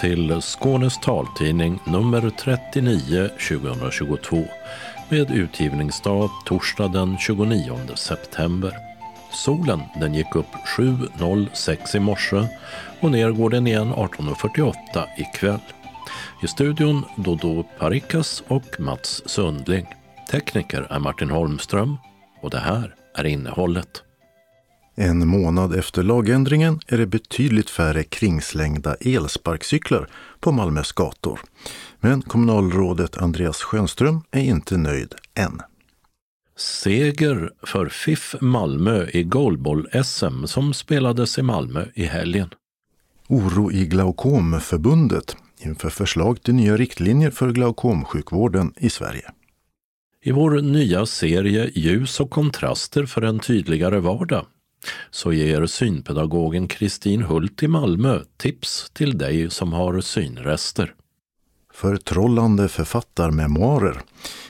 Till Skånes taltidning nummer 39 2022 med utgivningsdag torsdag den 29 september. Solen den gick upp 7.06 i morse och ner går den igen 18.48 ikväll. I studion Dodo Parikas och Mats Sundling. Tekniker är Martin Holmström och det här är innehållet. En månad efter lagändringen är det betydligt färre kringslängda elsparkcyklar på Malmös gator. Men kommunalrådet Andreas Schönström är inte nöjd än. Seger för FIF Malmö i goalball-SM som spelades i Malmö i helgen. Oro i Glaukomförbundet inför förslag till nya riktlinjer för glaukomsjukvården i Sverige. I vår nya serie Ljus och kontraster för en tydligare vardag så ger synpedagogen Kristin Hult i Malmö tips till dig som har synrester. Förtrollande författarmemoarer.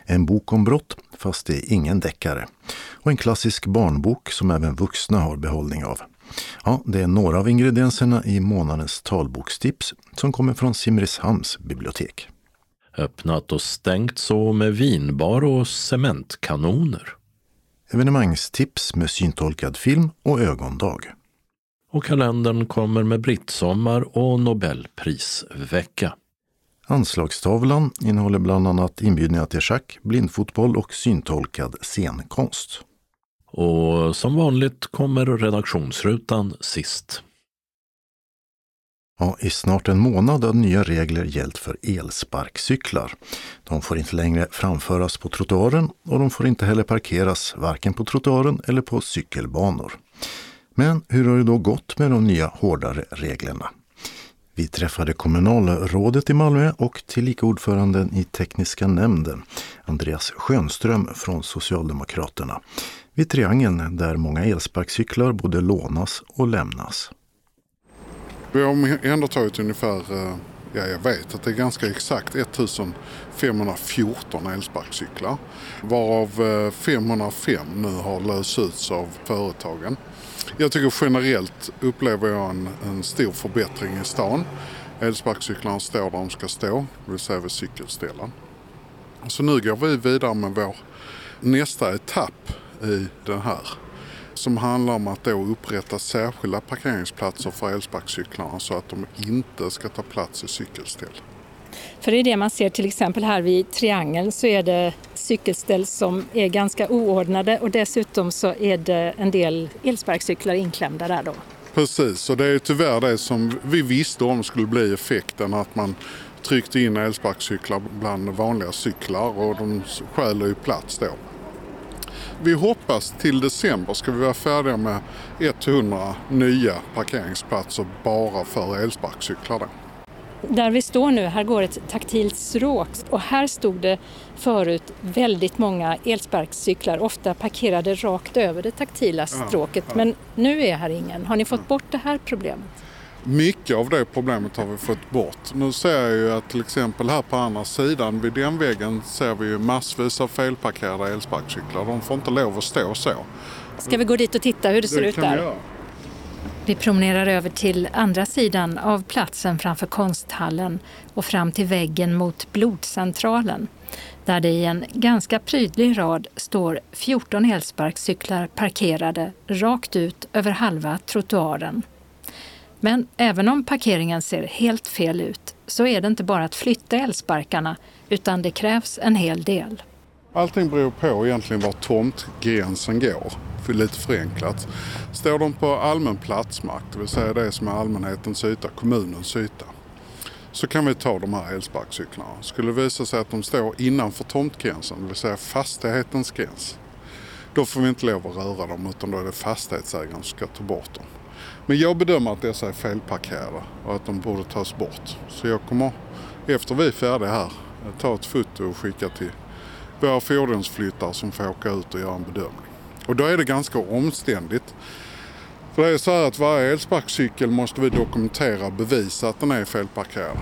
En bok om brott, fast det är ingen deckare. Och en klassisk barnbok som även vuxna har behållning av. Ja, det är några av ingredienserna i månadens talbokstips som kommer från Simrishamns bibliotek. Öppnat och stängt så med vinbar och cementkanoner. Evenemangstips med syntolkad film och ögondag. Och kalendern kommer med brittsommar och nobelprisvecka. Anslagstavlan innehåller bland annat inbjudningar till schack, blindfotboll och syntolkad scenkonst. Och som vanligt kommer redaktionsrutan sist. Ja, I snart en månad har nya regler gällt för elsparkcyklar. De får inte längre framföras på trottoaren och de får inte heller parkeras varken på trottoaren eller på cykelbanor. Men hur har det då gått med de nya hårdare reglerna? Vi träffade kommunalrådet i Malmö och tillika ordföranden i tekniska nämnden, Andreas Schönström från Socialdemokraterna, vid Triangeln där många elsparkcyklar både lånas och lämnas. Vi har omhändertagit ungefär, eh, ja jag vet att det är ganska exakt 1514 elsparkcyklar. Varav eh, 505 nu har lösts ut av företagen. Jag tycker generellt upplever jag en, en stor förbättring i stan. Elsparkcyklarna står där de ska stå, det vill säga vid cykelställen. Så nu går vi vidare med vår nästa etapp i den här som handlar om att då upprätta särskilda parkeringsplatser för elsparkcyklarna så att de inte ska ta plats i cykelställ. För det är det man ser till exempel här vid Triangeln så är det cykelställ som är ganska oordnade och dessutom så är det en del elsparkcyklar inklämda där då. Precis, och det är tyvärr det som vi visste om skulle bli effekten att man tryckte in elsparkcyklar bland vanliga cyklar och de stjäl ju plats då. Vi hoppas till december ska vi vara färdiga med 100 nya parkeringsplatser bara för elsparkcyklar. Då. Där vi står nu, här går ett taktilt stråk och här stod det förut väldigt många elsparkcyklar, ofta parkerade rakt över det taktila stråket. Ja, ja. Men nu är här ingen. Har ni fått bort det här problemet? Mycket av det problemet har vi fått bort. Nu ser jag ju att till exempel här på andra sidan vid den väggen ser vi ju massvis av felparkerade elsparkcyklar. De får inte lov att stå så. Ska vi gå dit och titta hur det, det ser ut där? Vi, vi promenerar över till andra sidan av platsen framför konsthallen och fram till väggen mot blodcentralen där det i en ganska prydlig rad står 14 elsparkcyklar parkerade rakt ut över halva trottoaren. Men även om parkeringen ser helt fel ut så är det inte bara att flytta elsparkarna utan det krävs en hel del. Allting beror på egentligen var tomtgränsen går, för lite förenklat. Står de på allmän platsmark, det vill säga det som är allmänhetens yta, kommunens yta, så kan vi ta de här elsparkcyklarna. Skulle det visa sig att de står innanför tomtgränsen, det vill säga fastighetens gräns, då får vi inte lov att röra dem utan då är det fastighetsägaren som ska ta bort dem. Men jag bedömer att dessa är felparkerade och att de borde tas bort. Så jag kommer, efter vi är färdiga här, ta ett foto och skicka till våra fordonsflyttare som får åka ut och göra en bedömning. Och då är det ganska omständigt. För det är så här att varje elsparkcykel måste vi dokumentera och bevisa att den är felparkerad.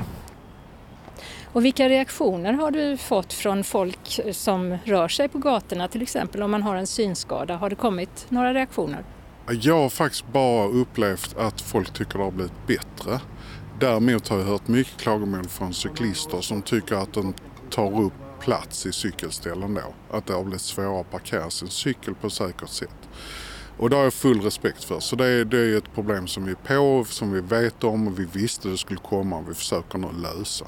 Och vilka reaktioner har du fått från folk som rör sig på gatorna, till exempel om man har en synskada? Har det kommit några reaktioner? Jag har faktiskt bara upplevt att folk tycker det har blivit bättre. Däremot har jag hört mycket klagomål från cyklister som tycker att den tar upp plats i cykelställen då. Att det har blivit svårare att parkera sin cykel på ett säkert sätt. Och det har jag full respekt för. Så det är, det är ett problem som vi är på, som vi vet om och vi visste det skulle komma och vi försöker nu lösa.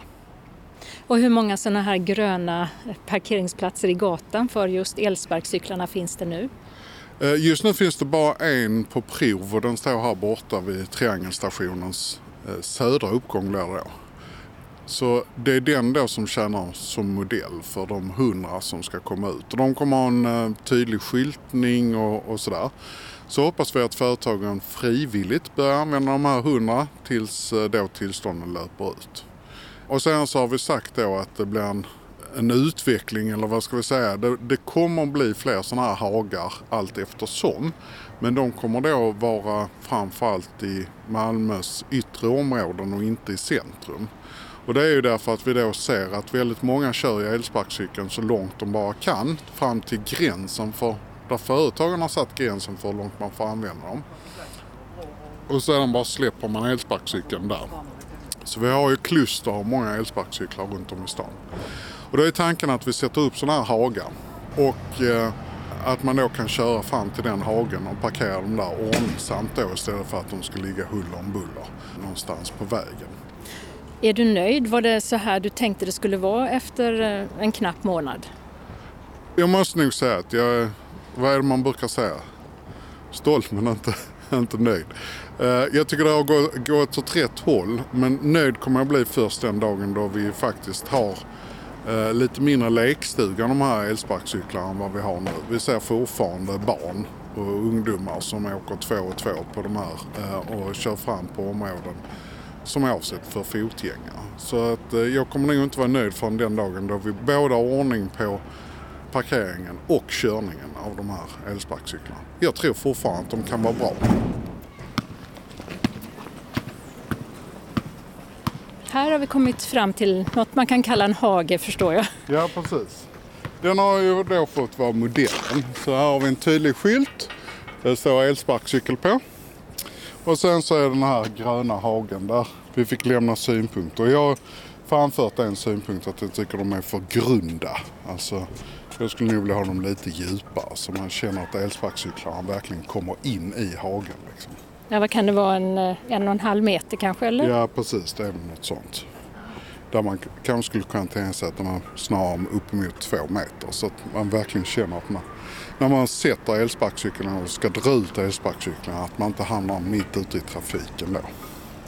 Och hur många sådana här gröna parkeringsplatser i gatan för just elsparkcyklarna finns det nu? Eh, just nu finns det bara en på prov och den står här borta vid Triangelstationens eh, södra uppgång där då. Så det är den då som tjänar som modell för de hundra som ska komma ut. Och de kommer ha en eh, tydlig skyltning och, och sådär. Så hoppas vi att företagen frivilligt börjar använda de här hundra tills då tillstånden löper ut. Och sen så har vi sagt då att det blir en, en utveckling eller vad ska vi säga. Det, det kommer bli fler sådana här hagar allt eftersom. Men de kommer då vara framförallt i Malmös yttre områden och inte i centrum. Och det är ju därför att vi då ser att väldigt många kör i elsparkcykeln så långt de bara kan fram till gränsen för där företagen har satt gränsen för hur långt man får använda dem. Och sedan bara släpper man elsparkcykeln där. Så vi har ju kluster av många elsparkcyklar runt om i stan. Och då är tanken att vi sätter upp sådana här hagar. Och eh, att man då kan köra fram till den hagen och parkera dem där ordningsamt då istället för att de ska ligga huller om buller någonstans på vägen. Är du nöjd? Var det så här du tänkte det skulle vara efter eh, en knapp månad? Jag måste nog säga att jag, vad är det man brukar säga? Stolt men inte, inte nöjd. Eh, jag tycker det har gått åt rätt håll men nöjd kommer jag bli först den dagen då vi faktiskt har eh, lite mindre lekstuga de här elsparkcyklarna än vad vi har nu. Vi ser fortfarande barn och ungdomar som åker två och två på de här eh, och kör fram på områden som är avsett för fotgängare. Så att eh, jag kommer nog inte vara nöjd förrän den dagen då vi både har ordning på parkeringen och körningen av de här elsparkcyklarna. Jag tror fortfarande att de kan vara bra. Här har vi kommit fram till något man kan kalla en hage förstår jag. Ja precis. Den har ju då fått vara modellen. Så här har vi en tydlig skylt. Det står elsparkcykel på. Och sen så är den här gröna hagen där vi fick lämna synpunkter. Jag har framfört en synpunkt att jag tycker de är för grunda. Alltså, jag skulle nog vilja ha dem lite djupare så man känner att elsparkcyklarna verkligen kommer in i hagen. Liksom. Ja, vad kan det vara, en, eh, en och en halv meter kanske? Eller? Ja, precis. Det är något sånt. Där man kanske skulle kunna tänka sig att är snarare uppemot två meter så att man verkligen känner att man, när man sätter elsparkcykeln och ska dra ut elsparkcykeln, att man inte hamnar mitt ute i trafiken då.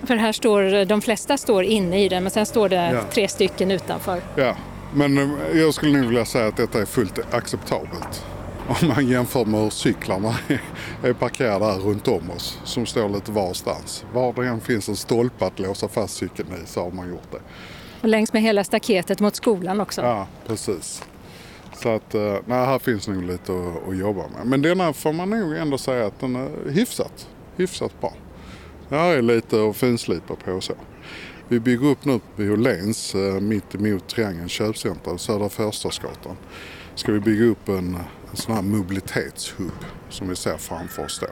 För här står, de flesta står inne i den men sen står det ja. tre stycken utanför. Ja, men eh, jag skulle nog vilja säga att detta är fullt acceptabelt om man jämför med hur cyklarna är parkerade här runt om oss som står lite varstans. Var det än finns en stolpe att låsa fast cykeln i så har man gjort det. Och längs med hela staketet mot skolan också? Ja, precis. Så att, eh, nej, här finns nog lite att, att jobba med. Men denna får man nog ändå säga att den är hyfsat, hyfsat bra. Det här är lite att finslipa på så. Vi bygger upp nu vid Åhléns eh, mitt emot Triangeln köpcenter, Södra Förstadsgatan. Ska vi bygga upp en en sån här mobilitetshub som vi ser framför oss då.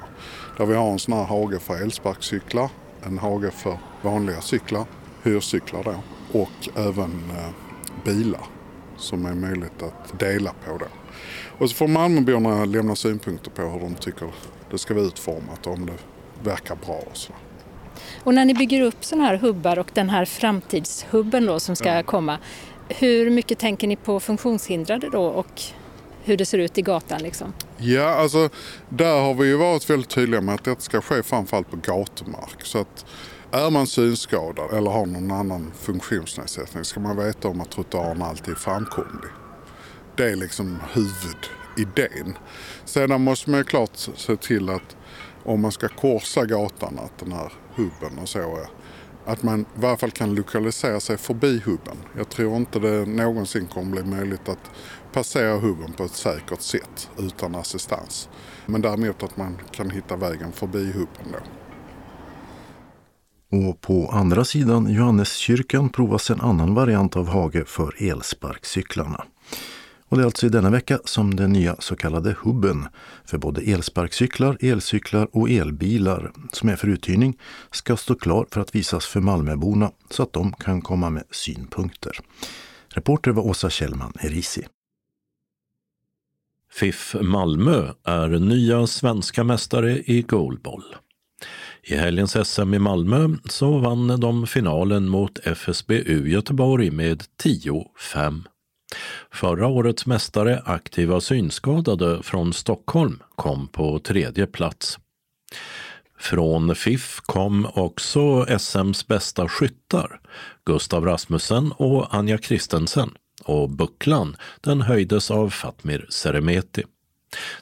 Där vi har en sån här hage för elsparkcyklar, en hage för vanliga cyklar, hyrcyklar då och även eh, bilar som är möjligt att dela på då. Och så får Malmöborna lämna synpunkter på hur de tycker det ska vara utformat och om det verkar bra och så. Och när ni bygger upp sådana här hubbar och den här framtidshubben då som ska ja. komma, hur mycket tänker ni på funktionshindrade då och hur det ser ut i gatan liksom? Ja, alltså där har vi ju varit väldigt tydliga med att det ska ske framförallt på gatumark. Så att är man synskadad eller har någon annan funktionsnedsättning ska man veta om att trottoaren alltid är framkomlig. Det är liksom huvudidén. Sedan måste man ju klart se till att om man ska korsa gatan att den här hubben och så är att man i varje fall kan lokalisera sig förbi hubben. Jag tror inte det någonsin kommer bli möjligt att passera hubben på ett säkert sätt utan assistans. Men däremot att man kan hitta vägen förbi hubben då. Och på andra sidan Johanneskyrkan provas en annan variant av hage för elsparkcyklarna. Och det är alltså i denna vecka som den nya så kallade hubben för både elsparkcyklar, elcyklar och elbilar som är för uthyrning ska stå klar för att visas för Malmöborna så att de kan komma med synpunkter. Reporter var Åsa Kjellman Erisi. FIF Malmö är nya svenska mästare i goalball. I helgens SM i Malmö så vann de finalen mot FSBU Göteborg med 10-5. Förra årets mästare Aktiva synskadade från Stockholm kom på tredje plats. Från FIF kom också SMs bästa skyttar, Gustav Rasmussen och Anja Kristensen och bucklan den höjdes av Fatmir Seremeti.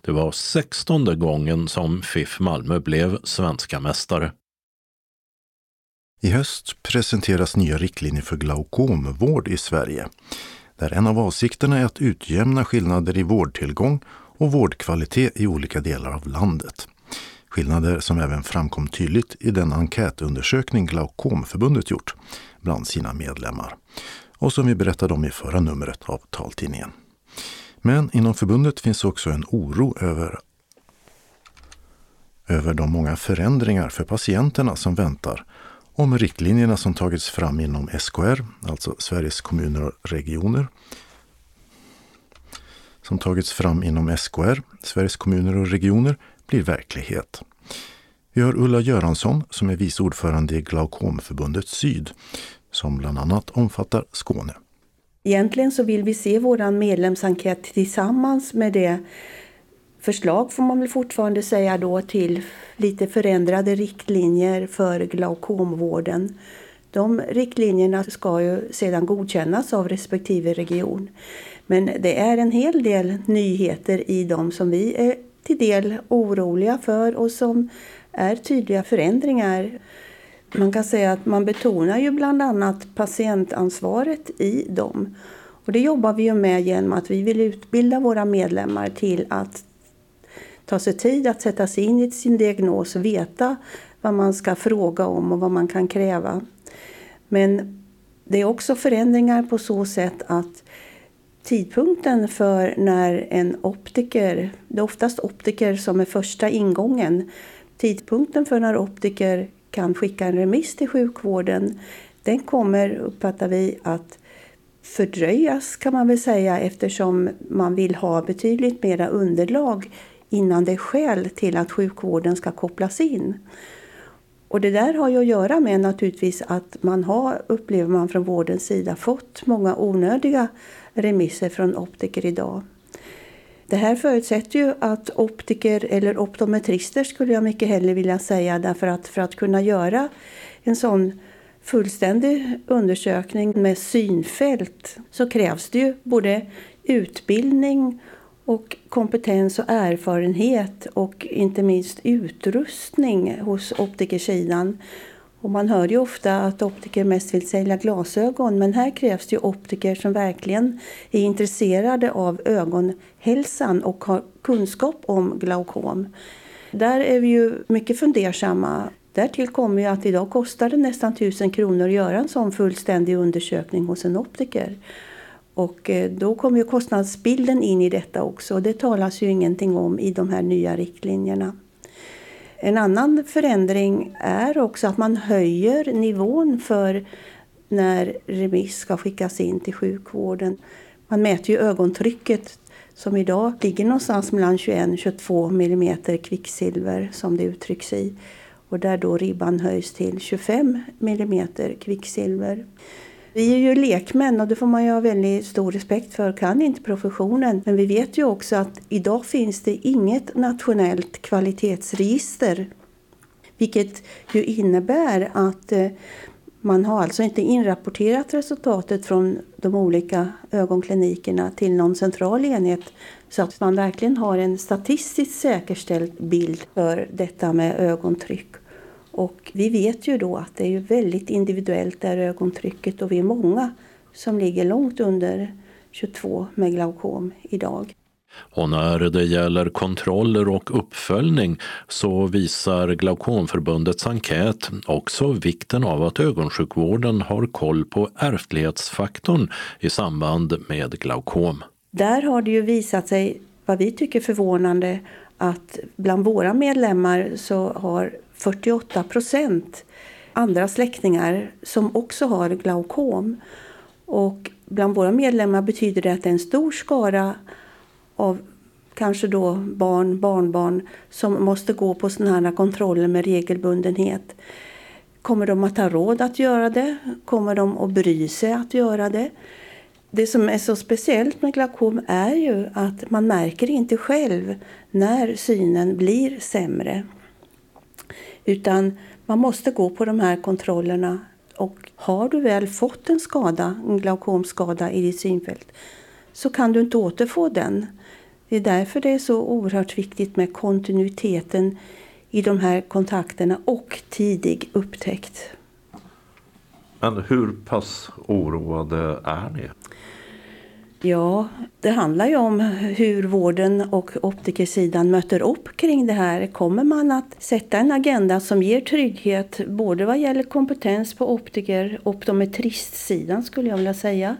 Det var sextonde gången som FIF Malmö blev svenska mästare. I höst presenteras nya riktlinjer för glaukomvård i Sverige. Där en av avsikterna är att utjämna skillnader i vårdtillgång och vårdkvalitet i olika delar av landet. Skillnader som även framkom tydligt i den enkätundersökning Glaukomförbundet gjort bland sina medlemmar och som vi berättade om i förra numret av taltidningen. Men inom förbundet finns också en oro över, över de många förändringar för patienterna som väntar om riktlinjerna som tagits fram inom SKR, alltså Sveriges kommuner och regioner, som tagits fram inom SKR, Sveriges kommuner och regioner, blir verklighet. Vi har Ulla Göransson som är vice ordförande i Glaukomförbundet Syd som bland annat omfattar Skåne. Egentligen så vill vi se vår medlemsenkät tillsammans med det förslag får man väl fortfarande säga då till lite förändrade riktlinjer för glaukomvården. De riktlinjerna ska ju sedan godkännas av respektive region. Men det är en hel del nyheter i dem som vi är till del oroliga för och som är tydliga förändringar. Man kan säga att man betonar ju bland annat patientansvaret i dem. Och det jobbar vi ju med genom att vi vill utbilda våra medlemmar till att ta sig tid att sätta sig in i sin diagnos och veta vad man ska fråga om och vad man kan kräva. Men det är också förändringar på så sätt att tidpunkten för när en optiker, det är oftast optiker som är första ingången, tidpunkten för när optiker kan skicka en remiss till sjukvården, den kommer, uppfattar vi, att fördröjas kan man väl säga eftersom man vill ha betydligt mera underlag innan det är skäl till att sjukvården ska kopplas in. Och det där har ju att göra med naturligtvis att man har, upplever man från vårdens sida, fått många onödiga remisser från optiker idag. Det här förutsätter ju att optiker eller optometrister skulle jag mycket hellre vilja säga därför att för att kunna göra en sån fullständig undersökning med synfält så krävs det ju både utbildning och kompetens och erfarenhet och inte minst utrustning hos optikersidan. Och man hör ju ofta att optiker mest vill sälja glasögon men här krävs det ju optiker som verkligen är intresserade av ögonhälsan och har kunskap om glaukom. Där är vi ju mycket fundersamma. Därtill kommer ju att idag kostar det nästan 1000 kronor att göra en sån fullständig undersökning hos en optiker. Och eh, då kommer ju kostnadsbilden in i detta också. Det talas ju ingenting om i de här nya riktlinjerna. En annan förändring är också att man höjer nivån för när remiss ska skickas in till sjukvården. Man mäter ju ögontrycket som idag ligger någonstans mellan 21 och 22 millimeter kvicksilver som det uttrycks i. Och där då ribban höjs till 25 millimeter kvicksilver. Vi är ju lekmän och det får man ju ha väldigt stor respekt för, kan inte professionen. Men vi vet ju också att idag finns det inget nationellt kvalitetsregister. Vilket ju innebär att eh, man har alltså inte inrapporterat resultatet från de olika ögonklinikerna till någon central enhet så att man verkligen har en statistiskt säkerställd bild för detta med ögontryck. Och vi vet ju då att det är väldigt individuellt det här ögontrycket och vi är många som ligger långt under 22 med glaukom idag. Och när det gäller kontroller och uppföljning så visar Glaukomförbundets enkät också vikten av att ögonsjukvården har koll på ärftlighetsfaktorn i samband med glaukom. Där har det ju visat sig, vad vi tycker förvånande, att bland våra medlemmar så har 48 procent andra släktingar som också har glaukom. Och bland våra medlemmar betyder det att det är en stor skara av kanske då barn, barnbarn som måste gå på sådana här kontroller med regelbundenhet. Kommer de att ha råd att göra det? Kommer de att bry sig att göra det? Det som är så speciellt med glaukom är ju att man märker inte själv när synen blir sämre. Utan man måste gå på de här kontrollerna och har du väl fått en skada, en glaukomskada i ditt synfält så kan du inte återfå den. Det är därför det är så oerhört viktigt med kontinuiteten i de här kontakterna och tidig upptäckt. Men hur pass oroade är ni? Ja, det handlar ju om hur vården och optikersidan möter upp kring det här. Kommer man att sätta en agenda som ger trygghet både vad gäller kompetens på optiker och optometristsidan skulle jag vilja säga.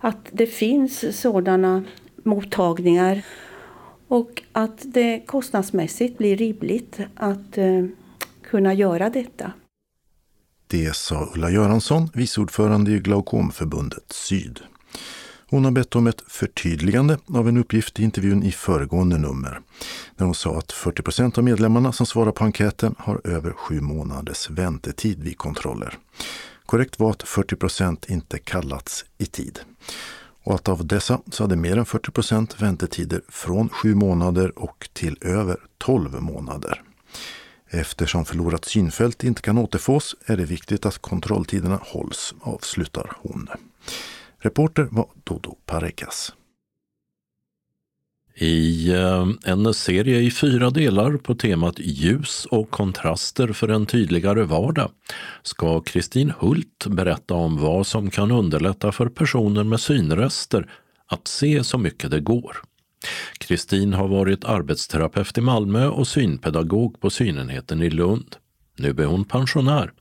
Att det finns sådana mottagningar och att det kostnadsmässigt blir rimligt att eh, kunna göra detta. Det sa Ulla Göransson, vice ordförande i Glaukomförbundet Syd. Hon har bett om ett förtydligande av en uppgift i intervjun i föregående nummer. När hon sa att 40 procent av medlemmarna som svarar på enkäten har över sju månaders väntetid vid kontroller. Korrekt var att 40 procent inte kallats i tid. Och att av dessa så hade mer än 40 procent väntetider från sju månader och till över 12 månader. Eftersom förlorat synfält inte kan återfås är det viktigt att kontrolltiderna hålls, avslutar hon. Reporter var Dodo Parekas. I eh, en serie i fyra delar på temat ljus och kontraster för en tydligare vardag ska Kristin Hult berätta om vad som kan underlätta för personer med synrester att se så mycket det går. Kristin har varit arbetsterapeut i Malmö och synpedagog på synenheten i Lund. Nu är hon pensionär,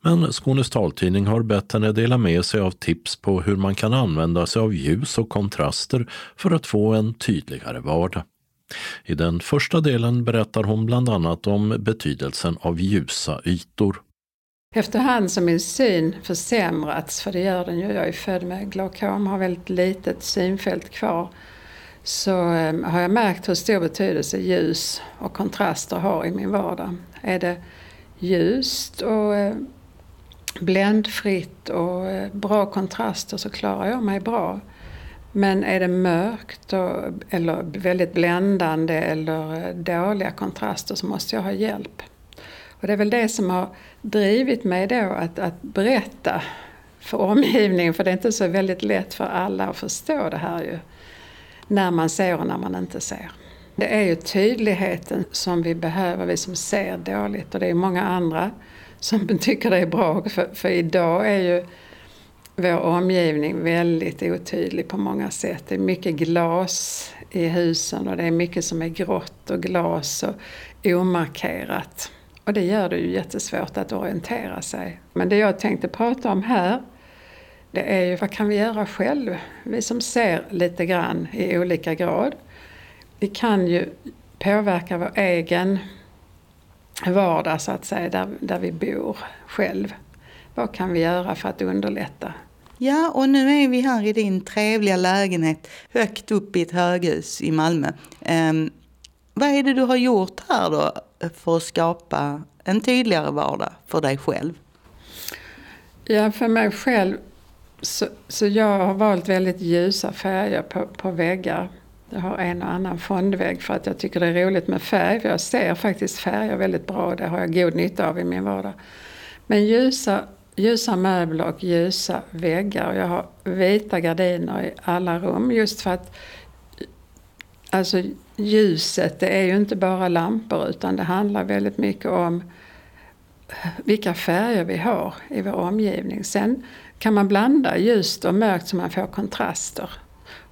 men Skånes taltidning har bett henne dela med sig av tips på hur man kan använda sig av ljus och kontraster för att få en tydligare vardag. I den första delen berättar hon bland annat om betydelsen av ljusa ytor. Efterhand som min syn försämrats, för det gör den ju, jag är född med glaukom, har väldigt litet synfält kvar, så eh, har jag märkt hur stor betydelse ljus och kontraster har i min vardag. Är det ljust och eh, bländfritt och eh, bra kontraster så klarar jag mig bra. Men är det mörkt och, eller väldigt bländande eller eh, dåliga kontraster så måste jag ha hjälp. Och det är väl det som har drivit mig då att, att berätta för omgivningen, för det är inte så väldigt lätt för alla att förstå det här ju. När man ser och när man inte ser. Det är ju tydligheten som vi behöver, vi som ser dåligt. Och det är många andra som tycker det är bra. För, för idag är ju vår omgivning väldigt otydlig på många sätt. Det är mycket glas i husen och det är mycket som är grått och glas och omarkerat. Och det gör det ju jättesvårt att orientera sig. Men det jag tänkte prata om här det är ju vad kan vi göra själv? Vi som ser lite grann i olika grad vi kan ju påverka vår egen vardag så att säga, där, där vi bor själv. Vad kan vi göra för att underlätta? Ja, och nu är vi här i din trevliga lägenhet högt upp i ett höghus i Malmö. Um, vad är det du har gjort här då för att skapa en tydligare vardag för dig själv? Ja, för mig själv så, så jag har valt väldigt ljusa färger på, på väggar. Jag har en och annan fondvägg för att jag tycker det är roligt med färg. För jag ser faktiskt färger väldigt bra och det har jag god nytta av i min vardag. Men ljusa, ljusa möbler och ljusa väggar. Jag har vita gardiner i alla rum just för att alltså ljuset det är ju inte bara lampor utan det handlar väldigt mycket om vilka färger vi har i vår omgivning. Sen kan man blanda ljust och mörkt så man får kontraster.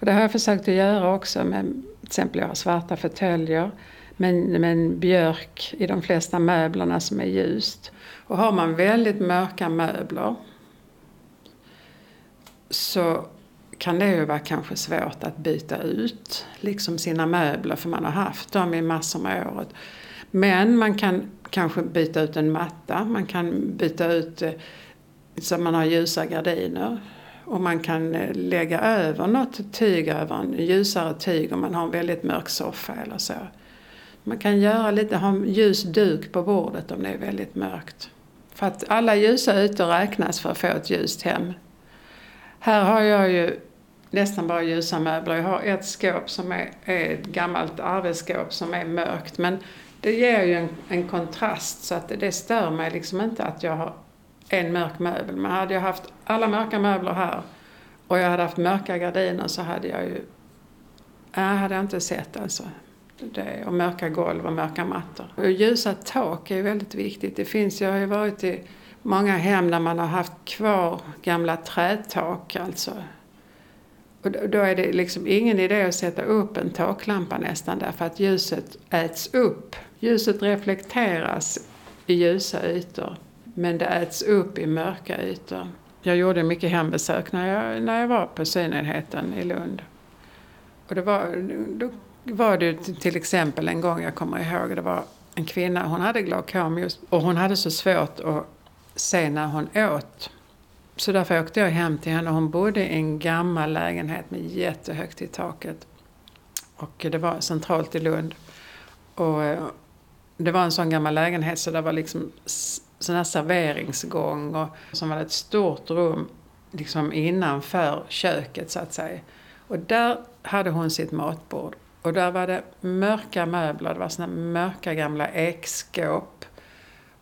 Och det har jag försökt att göra också med till exempel jag har svarta fåtöljer men, men björk i de flesta möblerna som är ljust. Och har man väldigt mörka möbler så kan det ju vara kanske svårt att byta ut liksom sina möbler för man har haft dem i massor med året. Men man kan kanske byta ut en matta, man kan byta ut så så man har ljusa gardiner. Och man kan eh, lägga över något tyg över en ljusare tyg om man har en väldigt mörk soffa eller så. Man kan göra lite, ha en ljus duk på bordet om det är väldigt mörkt. För att alla ljusa ytor räknas för att få ett ljust hem. Här har jag ju nästan bara ljusa möbler. Jag har ett skåp som är, är ett gammalt arbetsskåp som är mörkt. Men det ger ju en, en kontrast så att det stör mig liksom inte att jag har en mörk möbel. Men hade jag haft alla mörka möbler här och jag hade haft mörka gardiner så hade jag ju... Nej, hade jag inte sett alltså. Det, och mörka golv och mörka mattor. Och ljusa tak är väldigt viktigt. Det finns, jag har ju varit i många hem där man har haft kvar gamla trätak alltså. Och då är det liksom ingen idé att sätta upp en taklampa nästan därför att ljuset äts upp. Ljuset reflekteras i ljusa ytor. Men det äts upp i mörka ytor. Jag gjorde mycket hembesök när jag, när jag var på synenheten i Lund. Och det var, då var det till exempel en gång jag kommer ihåg, det var en kvinna, hon hade glaukom just, och hon hade så svårt att se när hon åt. Så därför åkte jag hem till henne. Hon bodde i en gammal lägenhet med jättehögt i taket. Och det var centralt i Lund. Och eh, det var en sån gammal lägenhet så det var liksom sån här serveringsgång och som var ett stort rum liksom innanför köket så att säga. Och där hade hon sitt matbord. Och där var det mörka möbler, det var såna mörka gamla ekskåp.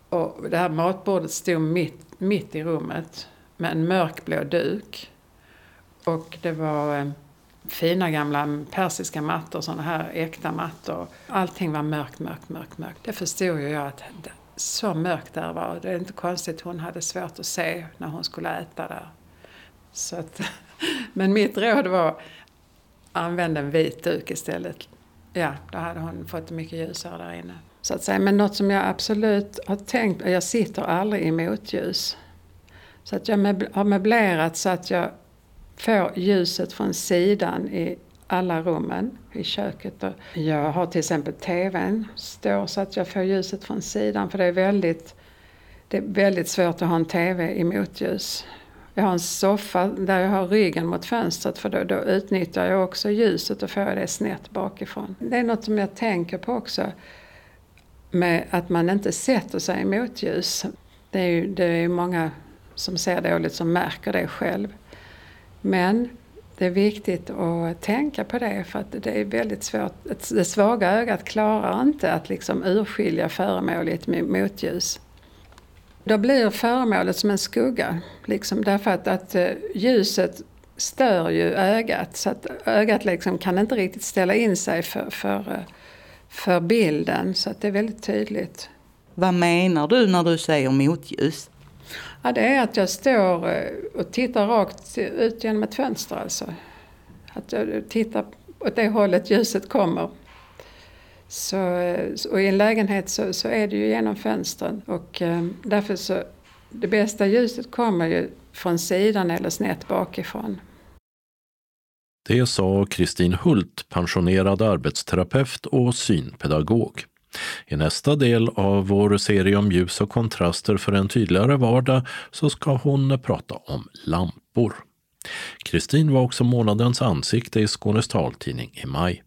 Och det här matbordet stod mitt, mitt i rummet med en mörkblå duk. Och det var eh, fina gamla persiska mattor, sådana här äkta mattor. Allting var mörkt, mörkt, mörkt, mörkt. Det förstod ju jag att så mörkt där var. Det är inte konstigt hon hade svårt att se när hon skulle äta där. Så att, men mitt råd var använd en vit duk istället. Ja, då hade hon fått det mycket ljusare där inne. Så att säga. Men något som jag absolut har tänkt, jag sitter aldrig i motljus. Så att jag har möblerat så att jag får ljuset från sidan i alla rummen i köket. Jag har till exempel TVn står så att jag får ljuset från sidan för det är väldigt, det är väldigt svårt att ha en TV i motljus. Jag har en soffa där jag har ryggen mot fönstret för då, då utnyttjar jag också ljuset och får det snett bakifrån. Det är något som jag tänker på också med att man inte sätter sig i motljus. Det är ju det är många som ser dåligt som märker det själv. Men det är viktigt att tänka på det för att det är väldigt svårt. Det svaga ögat klarar inte att liksom urskilja föremål i ett motljus. Då blir föremålet som en skugga. Liksom, därför att, att eh, ljuset stör ju ögat. Så att ögat liksom kan inte riktigt ställa in sig för, för, eh, för bilden. Så att det är väldigt tydligt. Vad menar du när du säger motljus? Ja, det är att jag står eh, och tittar rakt ut genom ett fönster alltså. Att jag tittar åt det hållet ljuset kommer. Så, eh, och i en lägenhet så, så är det ju genom fönstren och eh, därför så det bästa ljuset kommer ju från sidan eller snett bakifrån. Det sa Kristin Hult, pensionerad arbetsterapeut och synpedagog. I nästa del av vår serie om ljus och kontraster för en tydligare vardag så ska hon prata om lampor. Kristin var också månadens ansikte i Skånes taltidning i maj.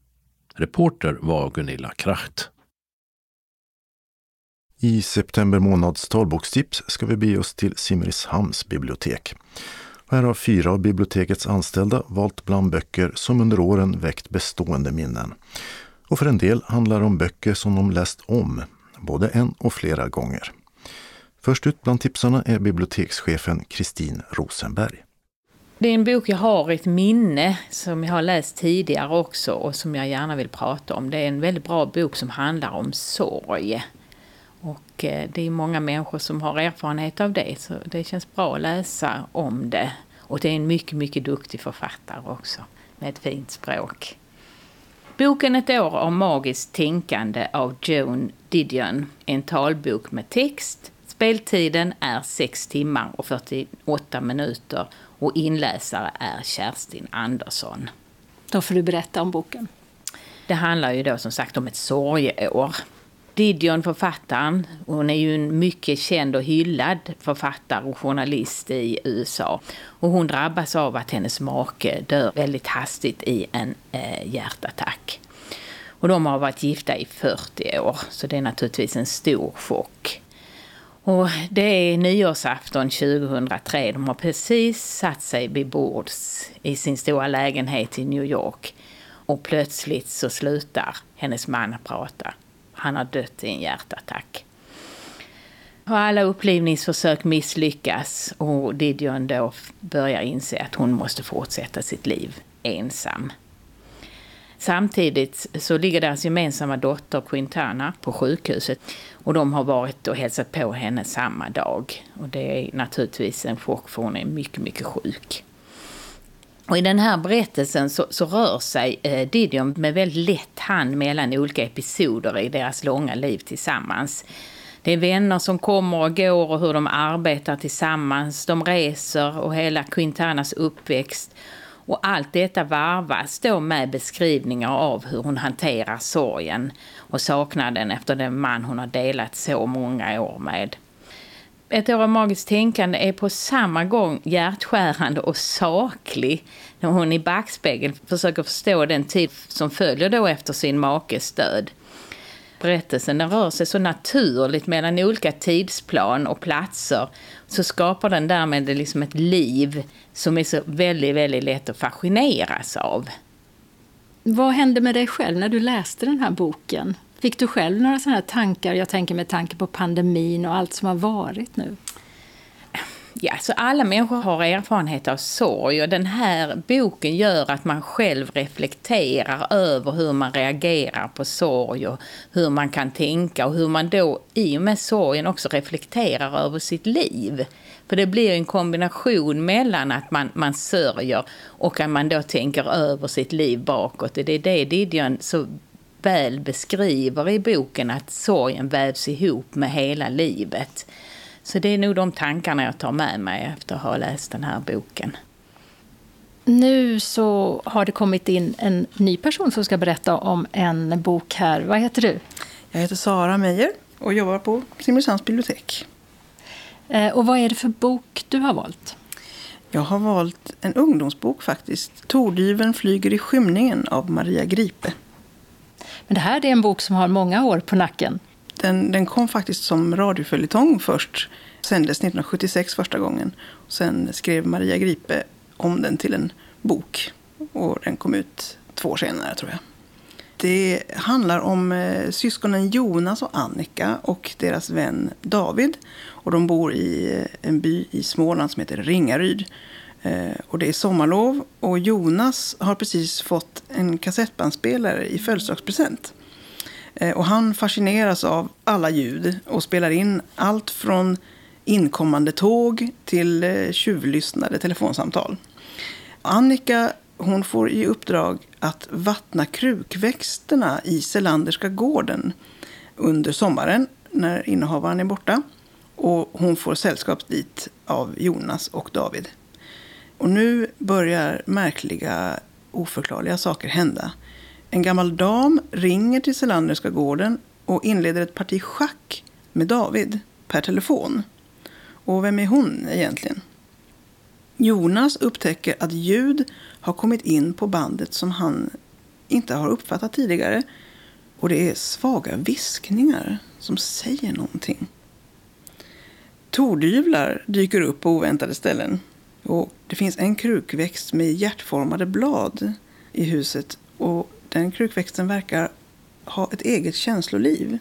Reporter var Gunilla Kracht. I september månads talbokstips ska vi bege oss till Simrishamns bibliotek. Här har fyra av bibliotekets anställda valt bland böcker som under åren väckt bestående minnen. Och för en del handlar det om böcker som de läst om, både en och flera gånger. Först ut bland tipsarna är bibliotekschefen Kristin Rosenberg. Det är en bok jag har ett minne som jag har läst tidigare också och som jag gärna vill prata om. Det är en väldigt bra bok som handlar om sorg. Och eh, det är många människor som har erfarenhet av det så det känns bra att läsa om det. Och det är en mycket, mycket duktig författare också med ett fint språk. Boken Ett år av magiskt tänkande av Joan Didion är en talbok med text. Speltiden är 6 timmar och 48 minuter och inläsare är Kerstin Andersson. Då får du berätta om boken. Det handlar ju då som sagt om ett sorgeår. Didion, författaren, hon är ju en mycket känd och hyllad författare och journalist i USA. Och hon drabbas av att hennes make dör väldigt hastigt i en eh, hjärtattack. Och de har varit gifta i 40 år, så det är naturligtvis en stor chock. Och det är nyårsafton 2003. De har precis satt sig vid bords i sin stora lägenhet i New York. Och plötsligt så slutar hennes man prata. Han har dött i en hjärtattack. Och alla upplivningsförsök misslyckas och Didion då börjar inse att hon måste fortsätta sitt liv ensam. Samtidigt så ligger deras gemensamma dotter Quintana på sjukhuset och de har varit och hälsat på henne samma dag. Och det är naturligtvis en chock för hon är mycket, mycket sjuk. Och I den här berättelsen så, så rör sig eh, Didion med väldigt lätt hand mellan olika episoder i deras långa liv tillsammans. Det är vänner som kommer och går och hur de arbetar tillsammans. De reser och hela Quintanas uppväxt. Och allt detta varvas då med beskrivningar av hur hon hanterar sorgen och saknaden efter den man hon har delat så många år med. Ett år av magiskt tänkande är på samma gång hjärtskärande och saklig när hon i backspegeln försöker förstå den tid som följer då efter sin makes död. Berättelsen den rör sig så naturligt mellan olika tidsplan och platser så skapar den därmed liksom ett liv som är så väldigt, väldigt lätt att fascineras av. Vad hände med dig själv när du läste den här boken? Fick du själv några sådana här tankar? Jag tänker med tanke på pandemin och allt som har varit nu. Ja, så alla människor har erfarenhet av sorg och den här boken gör att man själv reflekterar över hur man reagerar på sorg och hur man kan tänka och hur man då i och med sorgen också reflekterar över sitt liv. För det blir en kombination mellan att man, man sörjer och att man då tänker över sitt liv bakåt. Och det är det Didion så väl beskriver i boken att sorgen vävs ihop med hela livet. Så det är nog de tankarna jag tar med mig efter att ha läst den här boken. Nu så har det kommit in en ny person som ska berätta om en bok här. Vad heter du? Jag heter Sara Meijer och jobbar på Simrishamns bibliotek. Eh, och vad är det för bok du har valt? Jag har valt en ungdomsbok faktiskt. Tordyveln flyger i skymningen av Maria Gripe. Men det här är en bok som har många år på nacken. Den, den kom faktiskt som radioföljetong först. Sändes 1976 första gången. Sen skrev Maria Gripe om den till en bok. Och den kom ut två år senare tror jag. Det handlar om eh, syskonen Jonas och Annika och deras vän David. Och de bor i eh, en by i Småland som heter Ringaryd. Eh, och det är sommarlov och Jonas har precis fått en kassettbandspelare i födelsedagspresent. Eh, och han fascineras av alla ljud och spelar in allt från inkommande tåg till eh, tjuvlyssnade telefonsamtal. Annika hon får i uppdrag att vattna krukväxterna i Selanderska gården under sommaren när innehavaren är borta. Och hon får sällskap dit av Jonas och David. Och nu börjar märkliga, oförklarliga saker hända. En gammal dam ringer till Selanderska gården och inleder ett parti schack med David per telefon. Och vem är hon egentligen? Jonas upptäcker att ljud har kommit in på bandet som han inte har uppfattat tidigare. Och det är svaga viskningar som säger någonting. Tordyvlar dyker upp på oväntade ställen. Och det finns en krukväxt med hjärtformade blad i huset. Och den krukväxten verkar ha ett eget känsloliv.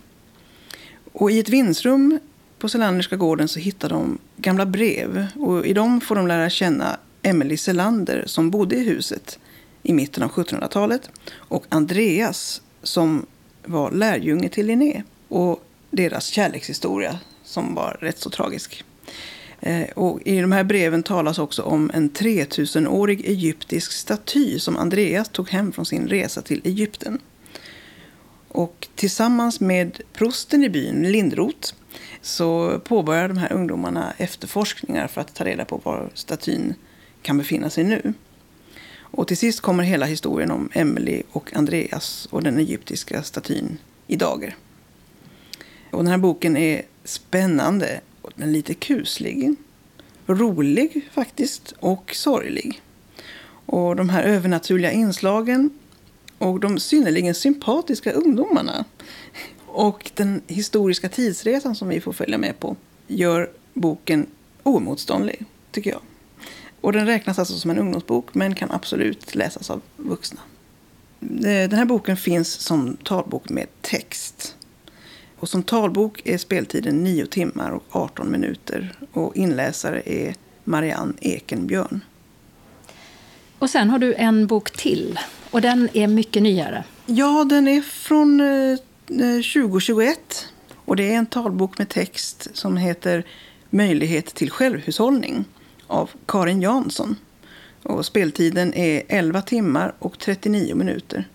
Och i ett vindsrum på Selanderska gården så hittar de gamla brev. Och i dem får de lära känna Emily Selander som bodde i huset i mitten av 1700-talet. Och Andreas som var lärjunge till Linné. Och deras kärlekshistoria som var rätt så tragisk. Eh, och I de här breven talas också om en 3000-årig egyptisk staty som Andreas tog hem från sin resa till Egypten. Och tillsammans med prosten i byn, Lindroth, så påbörjar de här ungdomarna efterforskningar för att ta reda på var statyn kan befinna sig nu. Och till sist kommer hela historien om Emily och Andreas och den egyptiska statyn i dager. Och den här boken är spännande men den är lite kuslig. Rolig faktiskt och sorglig. Och de här övernaturliga inslagen och de synnerligen sympatiska ungdomarna och den historiska tidsresan som vi får följa med på gör boken oemotståndlig, tycker jag. Och den räknas alltså som en ungdomsbok men kan absolut läsas av vuxna. Eh, den här boken finns som talbok med text. Och som talbok är speltiden 9 timmar och 18 minuter. Och inläsare är Marianne Ekenbjörn. Och sen har du en bok till. Och den är mycket nyare. Ja, den är från 2021. Eh, och det är en talbok med text som heter Möjlighet till självhushållning av Karin Jansson. Och speltiden är 11 timmar och 39 minuter.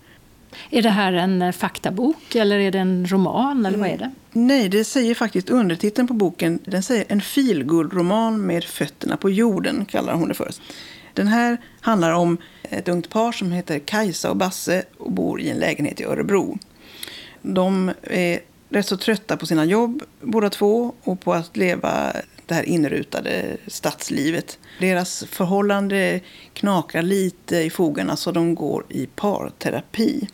Är det här en eh, faktabok eller är det en roman? eller vad är det? Mm. Nej, det säger faktiskt undertiteln på boken. Den säger en filguldroman med fötterna på jorden, kallar hon det för. Den här handlar om ett ungt par som heter Kajsa och Basse och bor i en lägenhet i Örebro. De är rätt så trötta på sina jobb båda två och på att leva det här inrutade stadslivet. Deras förhållande knakar lite i fogarna så de går i parterapi.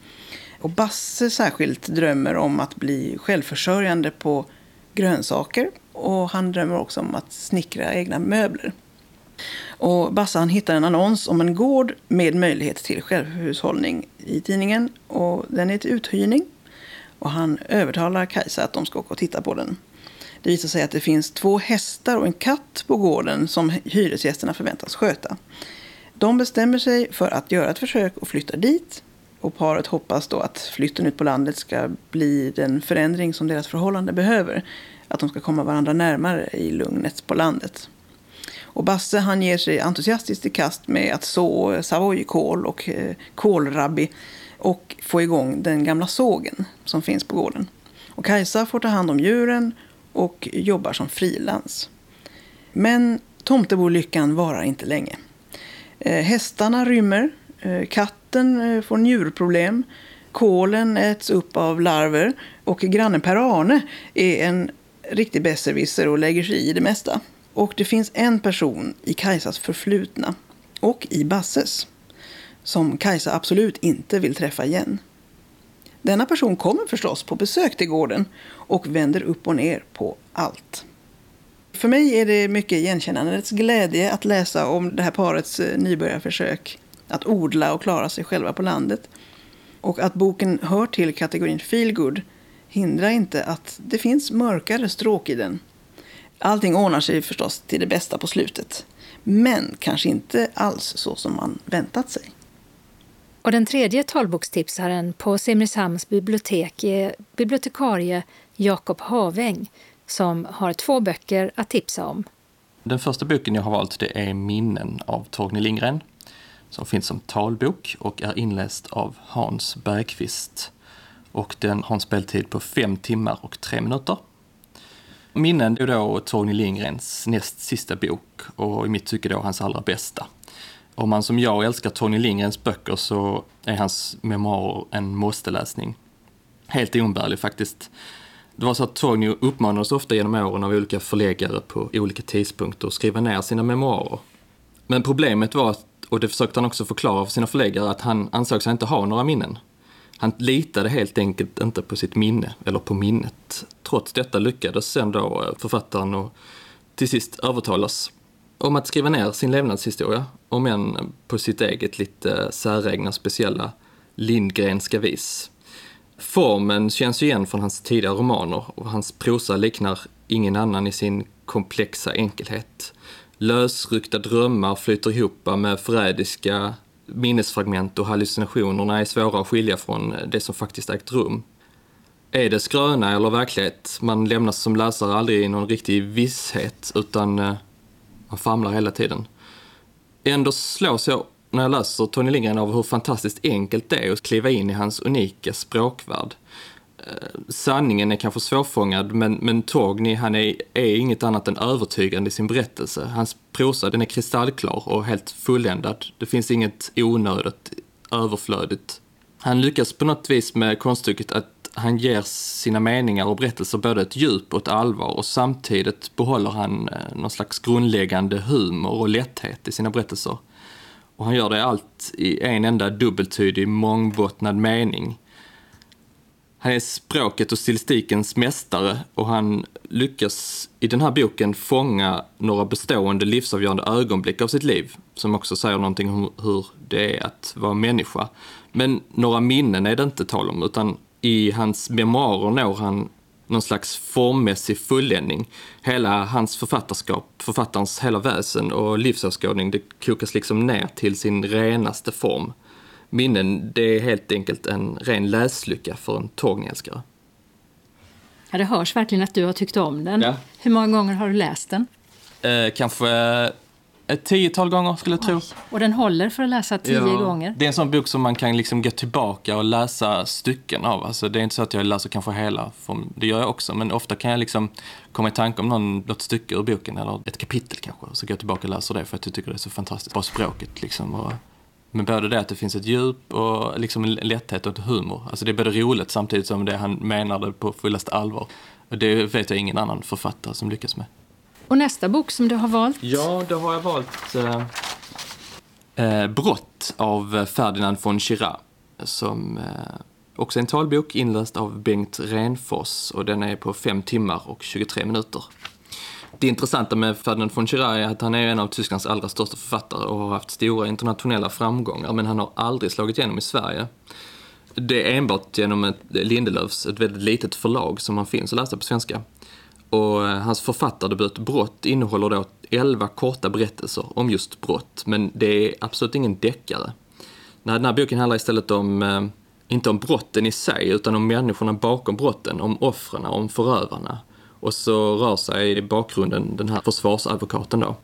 Och Basse särskilt drömmer om att bli självförsörjande på grönsaker och han drömmer också om att snickra egna möbler. Och Basse han hittar en annons om en gård med möjlighet till självhushållning i tidningen. Och den är till uthyrning. Och han övertalar Kajsa att de ska åka och titta på den. Det visar sig att det finns två hästar och en katt på gården som hyresgästerna förväntas sköta. De bestämmer sig för att göra ett försök och flytta dit. Och paret hoppas då att flytten ut på landet ska bli den förändring som deras förhållande behöver. Att de ska komma varandra närmare i lugnet på landet. Och Basse han ger sig entusiastiskt i kast med att så savojkål och eh, kålrabbi och få igång den gamla sågen som finns på gården. Och Kajsa får ta hand om djuren och jobbar som frilans. Men tomtebolyckan varar inte länge. Eh, hästarna rymmer, Eh, katten eh, får njurproblem, kålen äts upp av larver och grannen Per-Arne är en riktig besserwisser och lägger sig i det mesta. Och det finns en person i Kajsas förflutna och i Basses som Kajsa absolut inte vill träffa igen. Denna person kommer förstås på besök till gården och vänder upp och ner på allt. För mig är det mycket igenkännandets glädje att läsa om det här parets eh, nybörjarförsök att odla och klara sig själva på landet. Och att boken hör till kategorin feelgood hindrar inte att det finns mörkare stråk i den. Allting ordnar sig förstås till det bästa på slutet. Men kanske inte alls så som man väntat sig. Och den tredje talbokstipsaren på Simrishamns bibliotek är bibliotekarie Jakob Haväng som har två böcker att tipsa om. Den första boken jag har valt det är Minnen av Torgny Lindgren som finns som talbok och är inläst av Hans Bergqvist. Och den har en speltid på fem timmar och tre minuter. Minnen är då Torgny Lindgrens näst sista bok och i mitt tycke då hans allra bästa. Om man som jag älskar Torgny Lindgrens böcker så är hans memoarer en måste-läsning. Helt oumbärlig faktiskt. Det var så att Torgny uppmanades ofta genom åren av olika förläggare på olika tidpunkter att skriva ner sina memoarer. Men problemet var, att och det försökte han också förklara för sina förläggare, att han ansåg sig inte ha några minnen. Han litade helt enkelt inte på sitt minne, eller på minnet. Trots detta lyckades sen då eh, författaren och till sist övertalas om att skriva ner sin levnadshistoria, om än på sitt eget lite eh, säregna speciella Lindgrenska vis. Formen känns igen från hans tidigare romaner och hans prosa liknar ingen annan i sin komplexa enkelhet. Lösryckta drömmar flyter ihop med förrädiska minnesfragment och hallucinationerna är svåra att skilja från det som faktiskt ägt rum. Är det skröna eller verklighet? Man lämnas som läsare aldrig i någon riktig visshet utan eh, man famlar hela tiden. Ändå slås jag när jag läser Tony Lindgren av hur fantastiskt enkelt det är att kliva in i hans unika språkvärld. Eh, sanningen är kanske svårfångad, men, men Torgny han är, är inget annat än övertygande i sin berättelse. Hans prosa den är kristallklar och helt fulländad. Det finns inget onödigt, överflödigt. Han lyckas på något vis med konststycket att han ger sina meningar och berättelser både ett djup och ett allvar och samtidigt behåller han eh, någon slags grundläggande humor och lätthet i sina berättelser. Och han gör det allt i en enda dubbeltydig, mångbottnad mening. Han är språket och stilistikens mästare och han lyckas i den här boken fånga några bestående livsavgörande ögonblick av sitt liv som också säger någonting om hur det är att vara människa. Men några minnen är det inte tal om utan i hans memoarer når han någon slags formmässig fulländning. Hela hans författarskap, författarens hela väsen och livsåskådning, det kokas liksom ner till sin renaste form. Minnen, det är helt enkelt en ren läslycka för en tågälskare. Ja, det hörs verkligen att du har tyckt om den. Ja. Hur många gånger har du läst den? Eh, kanske ett tiotal gånger skulle jag tro. Och den håller för att läsa tio gånger? Det är en sån bok som man kan liksom gå tillbaka och läsa stycken av. Alltså, det är inte så att jag läser kanske hela, det gör jag också, men ofta kan jag liksom komma i tanke om någon, något stycke ur boken eller ett kapitel kanske. Så går jag tillbaka och läser det för att jag tycker det är så fantastiskt. Bara språket liksom. Och, men både det att det finns ett djup och liksom en lätthet och ett humor. Alltså det är både roligt samtidigt som det han menade på fullaste allvar. Och det vet jag ingen annan författare som lyckas med. Och nästa bok som du har valt? Ja, då har jag valt eh, eh, Brott av Ferdinand von Chirac. Som eh, också är en talbok inläst av Bengt Renfors och den är på 5 timmar och 23 minuter. Det intressanta med Ferdinand von Chirac är att han är en av Tysklands allra största författare och har haft stora internationella framgångar men han har aldrig slagit igenom i Sverige. Det är enbart genom ett Lindelöfs, ett väldigt litet förlag, som han finns att läsa på svenska. Och eh, hans författardebut Brott innehåller då 11 korta berättelser om just brott, men det är absolut ingen deckare. Den här boken handlar istället om, eh, inte om brotten i sig, utan om människorna bakom brotten, om offren, om förövarna. Och så rör sig i bakgrunden den här försvarsadvokaten då.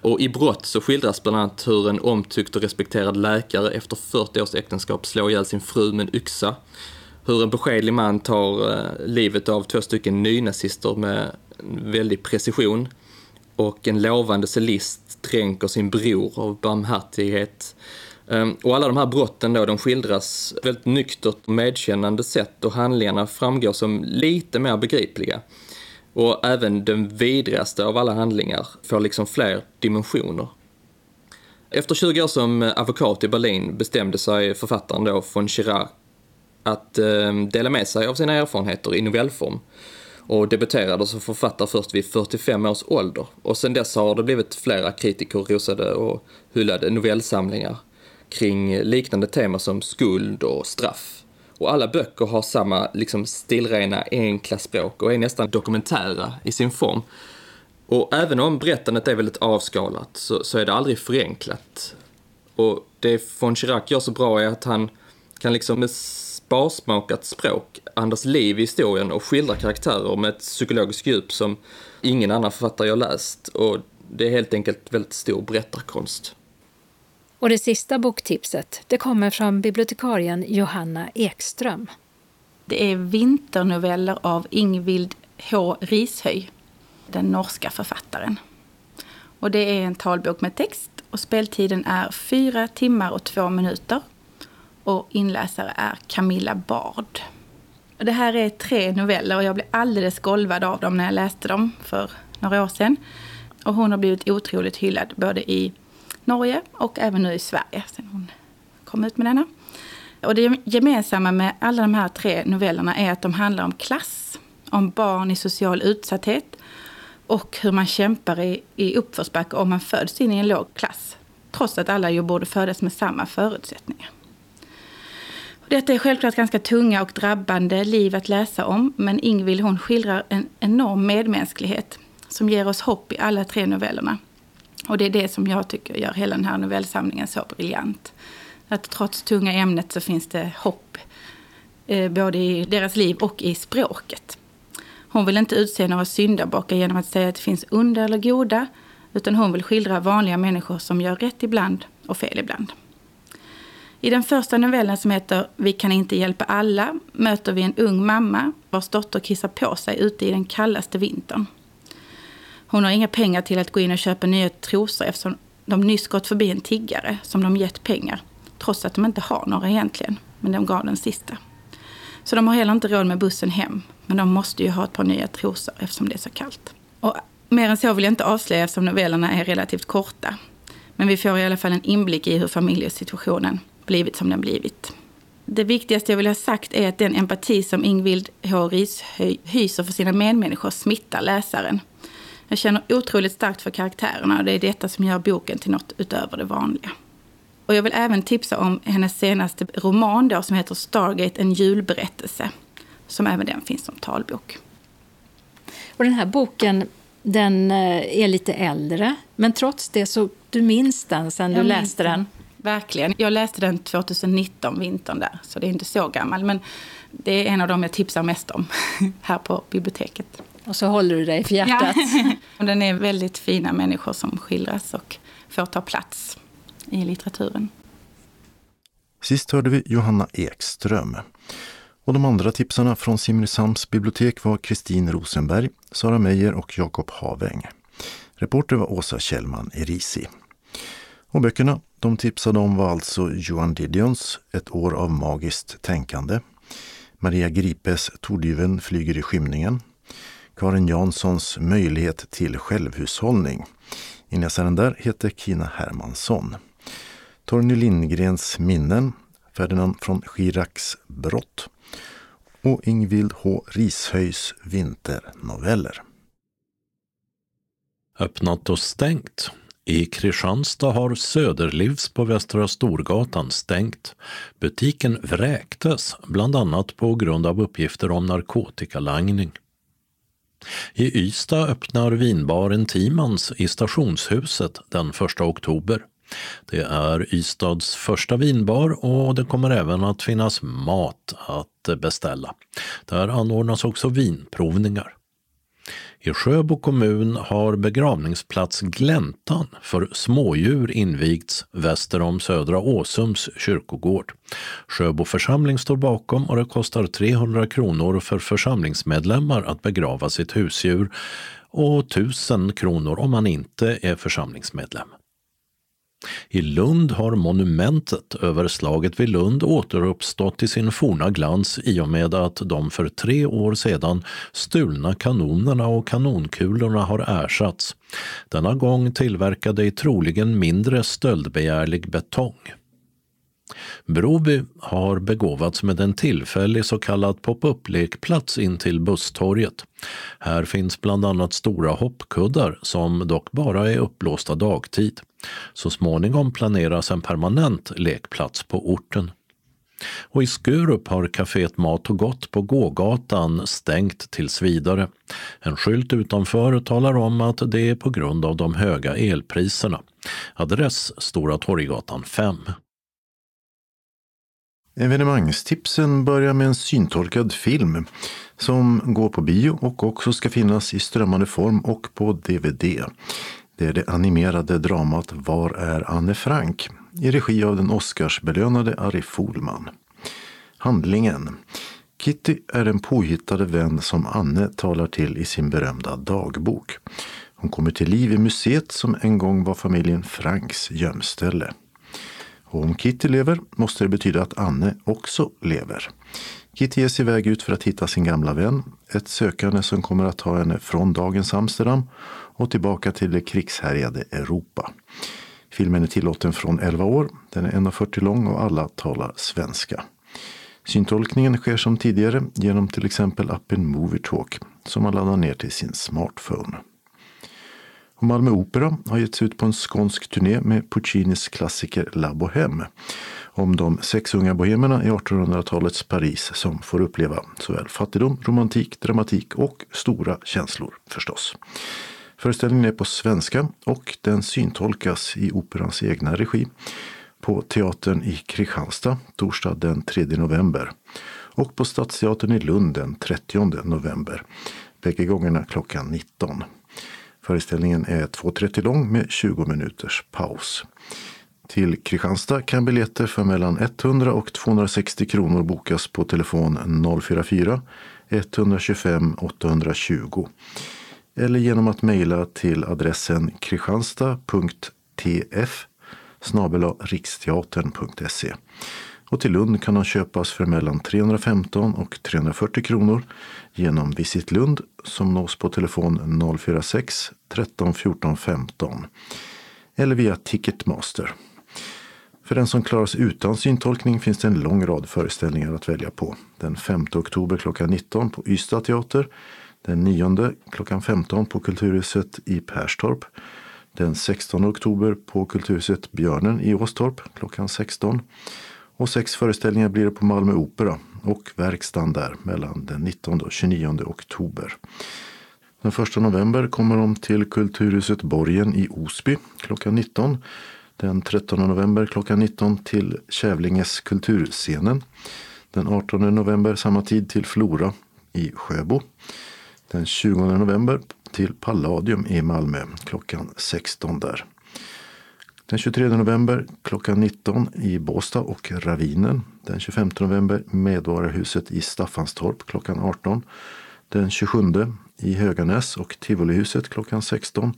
Och i brott så skildras bland annat hur en omtyckt och respekterad läkare efter 40 års äktenskap slår ihjäl sin fru med en yxa hur en beskedlig man tar eh, livet av två stycken nynazister med väldig precision och en lovande cellist dränker sin bror av barmhärtighet. Ehm, och alla de här brotten då, de skildras väldigt nyktert och medkännande sätt och handlingarna framgår som lite mer begripliga. Och även den vidrigaste av alla handlingar får liksom fler dimensioner. Efter 20 år som advokat i Berlin bestämde sig författaren då von Chirac att eh, dela med sig av sina erfarenheter i novellform och debuterade som författare först vid 45 års ålder. Och sen dess har det blivit flera kritiker rosade och hyllade novellsamlingar kring liknande teman som skuld och straff. Och alla böcker har samma liksom stilrena, enkla språk och är nästan dokumentära i sin form. Och även om berättandet är väldigt avskalat så, så är det aldrig förenklat. Och det von Chirac gör så bra är att han kan liksom med sparsmakat språk andas liv i historien och skildra karaktärer med ett psykologiskt djup som ingen annan författare jag läst. Och det är helt enkelt väldigt stor berättarkonst. Och det sista boktipset det kommer från bibliotekarien Johanna Ekström. Det är vinternoveller av Ingvild H. Rishöj, den norska författaren. Och det är en talbok med text och speltiden är fyra timmar och två minuter och inläsare är Camilla Bard. Det här är tre noveller och jag blev alldeles golvad av dem när jag läste dem för några år sedan. Och hon har blivit otroligt hyllad både i Norge och även nu i Sverige sen hon kom ut med denna. Och det gemensamma med alla de här tre novellerna är att de handlar om klass, om barn i social utsatthet och hur man kämpar i, i uppförsbacke om man föds in i en låg klass. Trots att alla ju borde födas med samma förutsättningar. Detta är självklart ganska tunga och drabbande liv att läsa om, men Ingvild hon skildrar en enorm medmänsklighet som ger oss hopp i alla tre novellerna. Och det är det som jag tycker gör hela den här novellsamlingen så briljant. Att trots tunga ämnet så finns det hopp, eh, både i deras liv och i språket. Hon vill inte utse några syndabockar genom att säga att det finns onda eller goda, utan hon vill skildra vanliga människor som gör rätt ibland och fel ibland. I den första novellen som heter Vi kan inte hjälpa alla möter vi en ung mamma vars dotter kissar på sig ute i den kallaste vintern. Hon har inga pengar till att gå in och köpa nya trosor eftersom de nyss gått förbi en tiggare som de gett pengar. Trots att de inte har några egentligen, men de gav den sista. Så de har heller inte råd med bussen hem. Men de måste ju ha ett par nya trosor eftersom det är så kallt. Och mer än så vill jag inte avslöja eftersom novellerna är relativt korta. Men vi får i alla fall en inblick i hur familjesituationen blivit som den blivit. Det viktigaste jag vill ha sagt är att den empati som Ingvild H. Rishöj hyser för sina medmänniskor smittar läsaren. Jag känner otroligt starkt för karaktärerna och det är detta som gör boken till något utöver det vanliga. Och jag vill även tipsa om hennes senaste roman då, som heter Stargate, en julberättelse. Som även den finns som talbok. Och den här boken den eh, är lite äldre, men trots det så du minns den sen du läste den. Verkligen. Jag läste den 2019, vintern där, så det är inte så gammal. Men det är en av dem jag tipsar mest om här på biblioteket. Och så håller du dig för hjärtat. Ja. den är väldigt fina människor som skildras och får ta plats i litteraturen. Sist hörde vi Johanna Ekström. Och de andra tipsarna från Simrishamns bibliotek var Kristin Rosenberg, Sara Meijer och Jakob Haväng. Reporter var Åsa Kjellman Erisi. Och böckerna de tipsade om var alltså Johan Didions Ett år av magiskt tänkande, Maria Gripes Tordyveln flyger i skymningen, Karin Janssons Möjlighet till självhushållning. Inläsaren där heter Kina Hermansson. Torgny Lindgrens Minnen, Ferdinand från Schirachs Brott och Ingvild H. Rishöjs Vinternoveller. Öppnat och stängt. I Kristianstad har Söderlivs på Västra Storgatan stängt. Butiken vräktes, bland annat på grund av uppgifter om narkotikalangning. I Ystad öppnar vinbaren Timans i stationshuset den 1 oktober. Det är Ystads första vinbar och det kommer även att finnas mat att beställa. Där anordnas också vinprovningar. I Sjöbo kommun har begravningsplats Gläntan för smådjur invigts väster om Södra Åsums kyrkogård. Sjöbo församling står bakom och det kostar 300 kronor för församlingsmedlemmar att begrava sitt husdjur och 1000 kronor om man inte är församlingsmedlem. I Lund har monumentet över slaget vid Lund återuppstått i sin forna glans i och med att de för tre år sedan stulna kanonerna och kanonkulorna har ersatts. Denna gång tillverkade i troligen mindre stöldbegärlig betong. Broby har begåvats med en tillfällig så kallad pop-up-lekplats in till busstorget. Här finns bland annat stora hoppkuddar som dock bara är uppblåsta dagtid. Så småningom planeras en permanent lekplats på orten. Och i Skurup har kaféet Mat och Gott på gågatan stängt tills vidare. En skylt utanför talar om att det är på grund av de höga elpriserna. Adress Stora Torggatan 5. Evenemangstipsen börjar med en syntolkad film som går på bio och också ska finnas i strömmande form och på DVD. Det är det animerade dramat Var är Anne Frank? i regi av den Oscarsbelönade Ari Folman. Handlingen Kitty är den påhittade vän som Anne talar till i sin berömda dagbok. Hon kommer till liv i museet som en gång var familjen Franks gömställe. Och om Kitty lever måste det betyda att Anne också lever. Kitty ger sig iväg ut för att hitta sin gamla vän. Ett sökande som kommer att ta henne från dagens Amsterdam och tillbaka till det krigshärjade Europa. Filmen är tillåten från 11 år. Den är 1,40 lång och alla talar svenska. Syntolkningen sker som tidigare genom till exempel appen Movietalk som man laddar ner till sin smartphone. Och Malmö Opera har gett sig ut på en skånsk turné med Puccinis klassiker La Bohème om de sex unga bohemerna i 1800-talets Paris som får uppleva såväl fattigdom, romantik, dramatik och stora känslor förstås. Föreställningen är på svenska och den syntolkas i operans egna regi på Teatern i Kristianstad torsdag den 3 november och på Stadsteatern i Lund den 30 november. Bägge gångerna klockan 19. Föreställningen är 2.30 lång med 20 minuters paus. Till Kristianstad kan biljetter för mellan 100 och 260 kronor bokas på telefon 044 125 820 eller genom att mejla till adressen kristianstad.tf riksteatern.se. Och till Lund kan de köpas för mellan 315 och 340 kronor genom Visit Lund som nås på telefon 046 13 14 15 eller via Ticketmaster. För den som klarar sig utan syntolkning finns det en lång rad föreställningar att välja på. Den 5 oktober klockan 19 på Ystad teater. Den 9 klockan 15 på Kulturhuset i Perstorp. Den 16 oktober på Kulturhuset Björnen i Åstorp klockan 16. Och sex föreställningar blir det på Malmö Opera och verkstaden där mellan den 19 och 29 oktober. Den 1 november kommer de till Kulturhuset Borgen i Osby klockan 19. Den 13 november klockan 19 till Kävlinges kulturscenen. Den 18 november samma tid till Flora i Sjöbo. Den 20 november till Palladium i Malmö klockan 16 där. Den 23 november klockan 19 i Båstad och Ravinen. Den 25 november Medborgarhuset i Staffanstorp klockan 18. Den 27 i Höganäs och Tivolihuset klockan 16.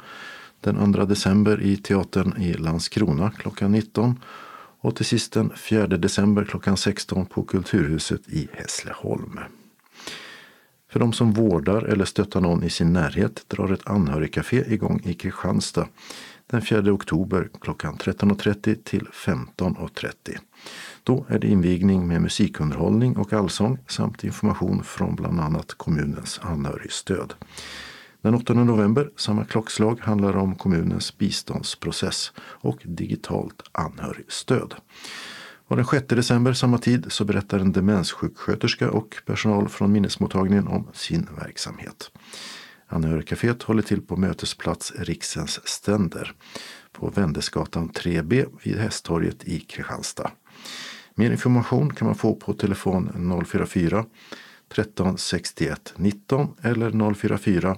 Den 2 december i Teatern i Landskrona klockan 19. Och till sist den 4 december klockan 16 på Kulturhuset i Hässleholm. För de som vårdar eller stöttar någon i sin närhet drar ett anhörigcafé igång i Kristianstad den 4 oktober klockan 13.30 till 15.30. Då är det invigning med musikunderhållning och allsång samt information från bland annat kommunens anhörigstöd. Den 8 november, samma klockslag, handlar om kommunens biståndsprocess och digitalt anhörigstöd. Och den 6 december samma tid så berättar en demenssjuksköterska och personal från minnesmottagningen om sin verksamhet. Anhörigcaféet håller till på mötesplats Riksens ständer på Vändesgatan 3B vid Hästtorget i Kristianstad. Mer information kan man få på telefon 044 13 61 19 eller 044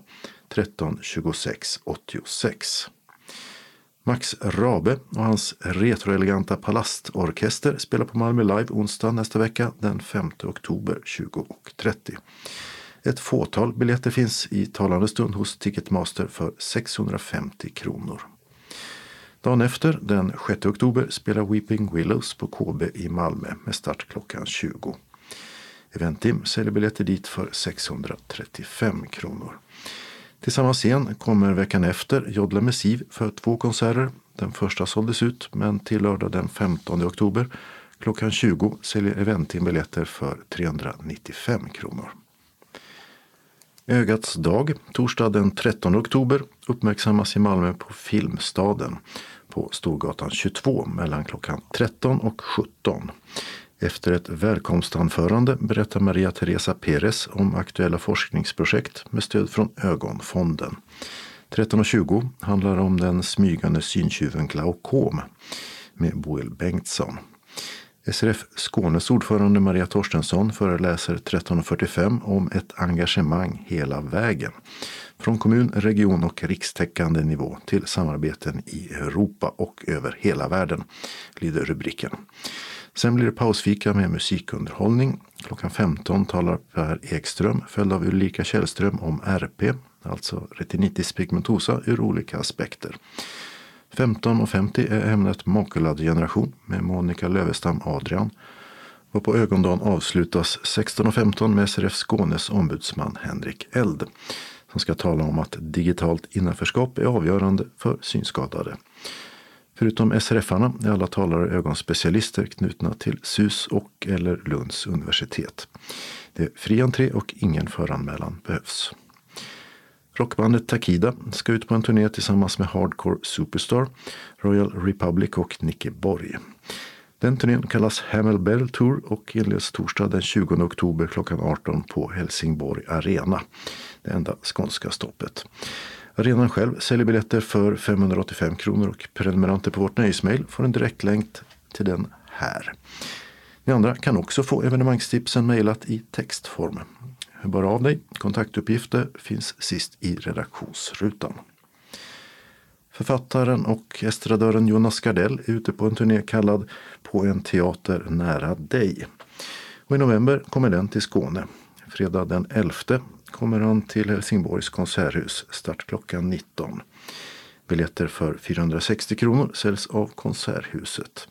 13 26 86. Max Rabe och hans retroeleganta palastorkester spelar på Malmö Live onsdag nästa vecka den 5 oktober 20.30. Ett fåtal biljetter finns i talande stund hos Ticketmaster för 650 kronor. Dagen efter, den 6 oktober, spelar Weeping Willows på KB i Malmö med start klockan 20. Eventim säljer biljetter dit för 635 kronor. Till samma scen kommer veckan efter Jodla med Siv för två konserter. Den första såldes ut men till lördag den 15 oktober klockan 20 säljer Eventim biljetter för 395 kronor. Ögats dag, torsdag den 13 oktober, uppmärksammas i Malmö på Filmstaden på Storgatan 22 mellan klockan 13 och 17. Efter ett välkomstanförande berättar Maria Teresa Perez om aktuella forskningsprojekt med stöd från Ögonfonden. 13.20 handlar om den smygande syntjuven glaukom med Boel Bengtsson. SRF Skånes ordförande Maria Torstensson föreläser 13.45 om ett engagemang hela vägen. Från kommun, region och rikstäckande nivå till samarbeten i Europa och över hela världen, lyder rubriken. Sen blir det pausfika med musikunderhållning. Klockan 15 talar Per Ekström följd av Ulrika Källström om RP, alltså retinitis pigmentosa ur olika aspekter. 15.50 är ämnet Makulad generation med Monica Lövestam Adrian. Och på ögondagen avslutas 16.15 med SRF Skånes ombudsman Henrik Eld som ska tala om att digitalt innanförskap är avgörande för synskadade. Förutom SRF-arna är alla talare ögonspecialister knutna till SUS och eller Lunds universitet. Det är fri entré och ingen föranmälan behövs. Rockbandet Takida ska ut på en turné tillsammans med Hardcore Superstar, Royal Republic och Nicky Borg. Den turnén kallas Hamel Bell Tour och inleds torsdag den 20 oktober klockan 18 på Helsingborg Arena. Det enda skånska stoppet. Arenan själv säljer biljetter för 585 kronor och prenumeranter på vårt nöjesmail får en direktlänk till den här. Ni andra kan också få evenemangstipsen mejlat i textform. Hör bara av dig. Kontaktuppgifter finns sist i redaktionsrutan. Författaren och estradören Jonas Gardell är ute på en turné kallad På en teater nära dig. Och I november kommer den till Skåne. Fredag den 11 kommer han till Helsingborgs konserthus. Start klockan 19. Biljetter för 460 kronor säljs av Konserthuset.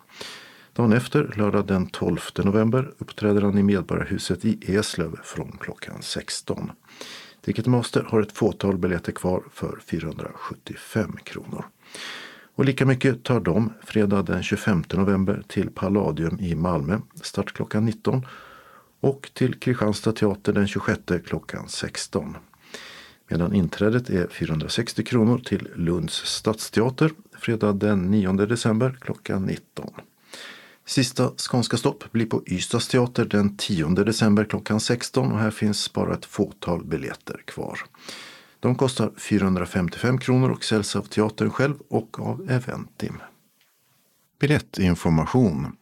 Dagen efter, lördag den 12 november, uppträder han i Medborgarhuset i Eslöv från klockan 16. Ticketmaster har ett fåtal biljetter kvar för 475 kronor. Och lika mycket tar de fredag den 25 november till Palladium i Malmö, start klockan 19 och till Kristianstad teater den 26 klockan 16. Medan inträdet är 460 kronor till Lunds stadsteater fredag den 9 december klockan 19. Sista skånska stopp blir på Ystads teater den 10 december klockan 16 och här finns bara ett fåtal biljetter kvar. De kostar 455 kronor och säljs av teatern själv och av Eventim. Biljettinformation.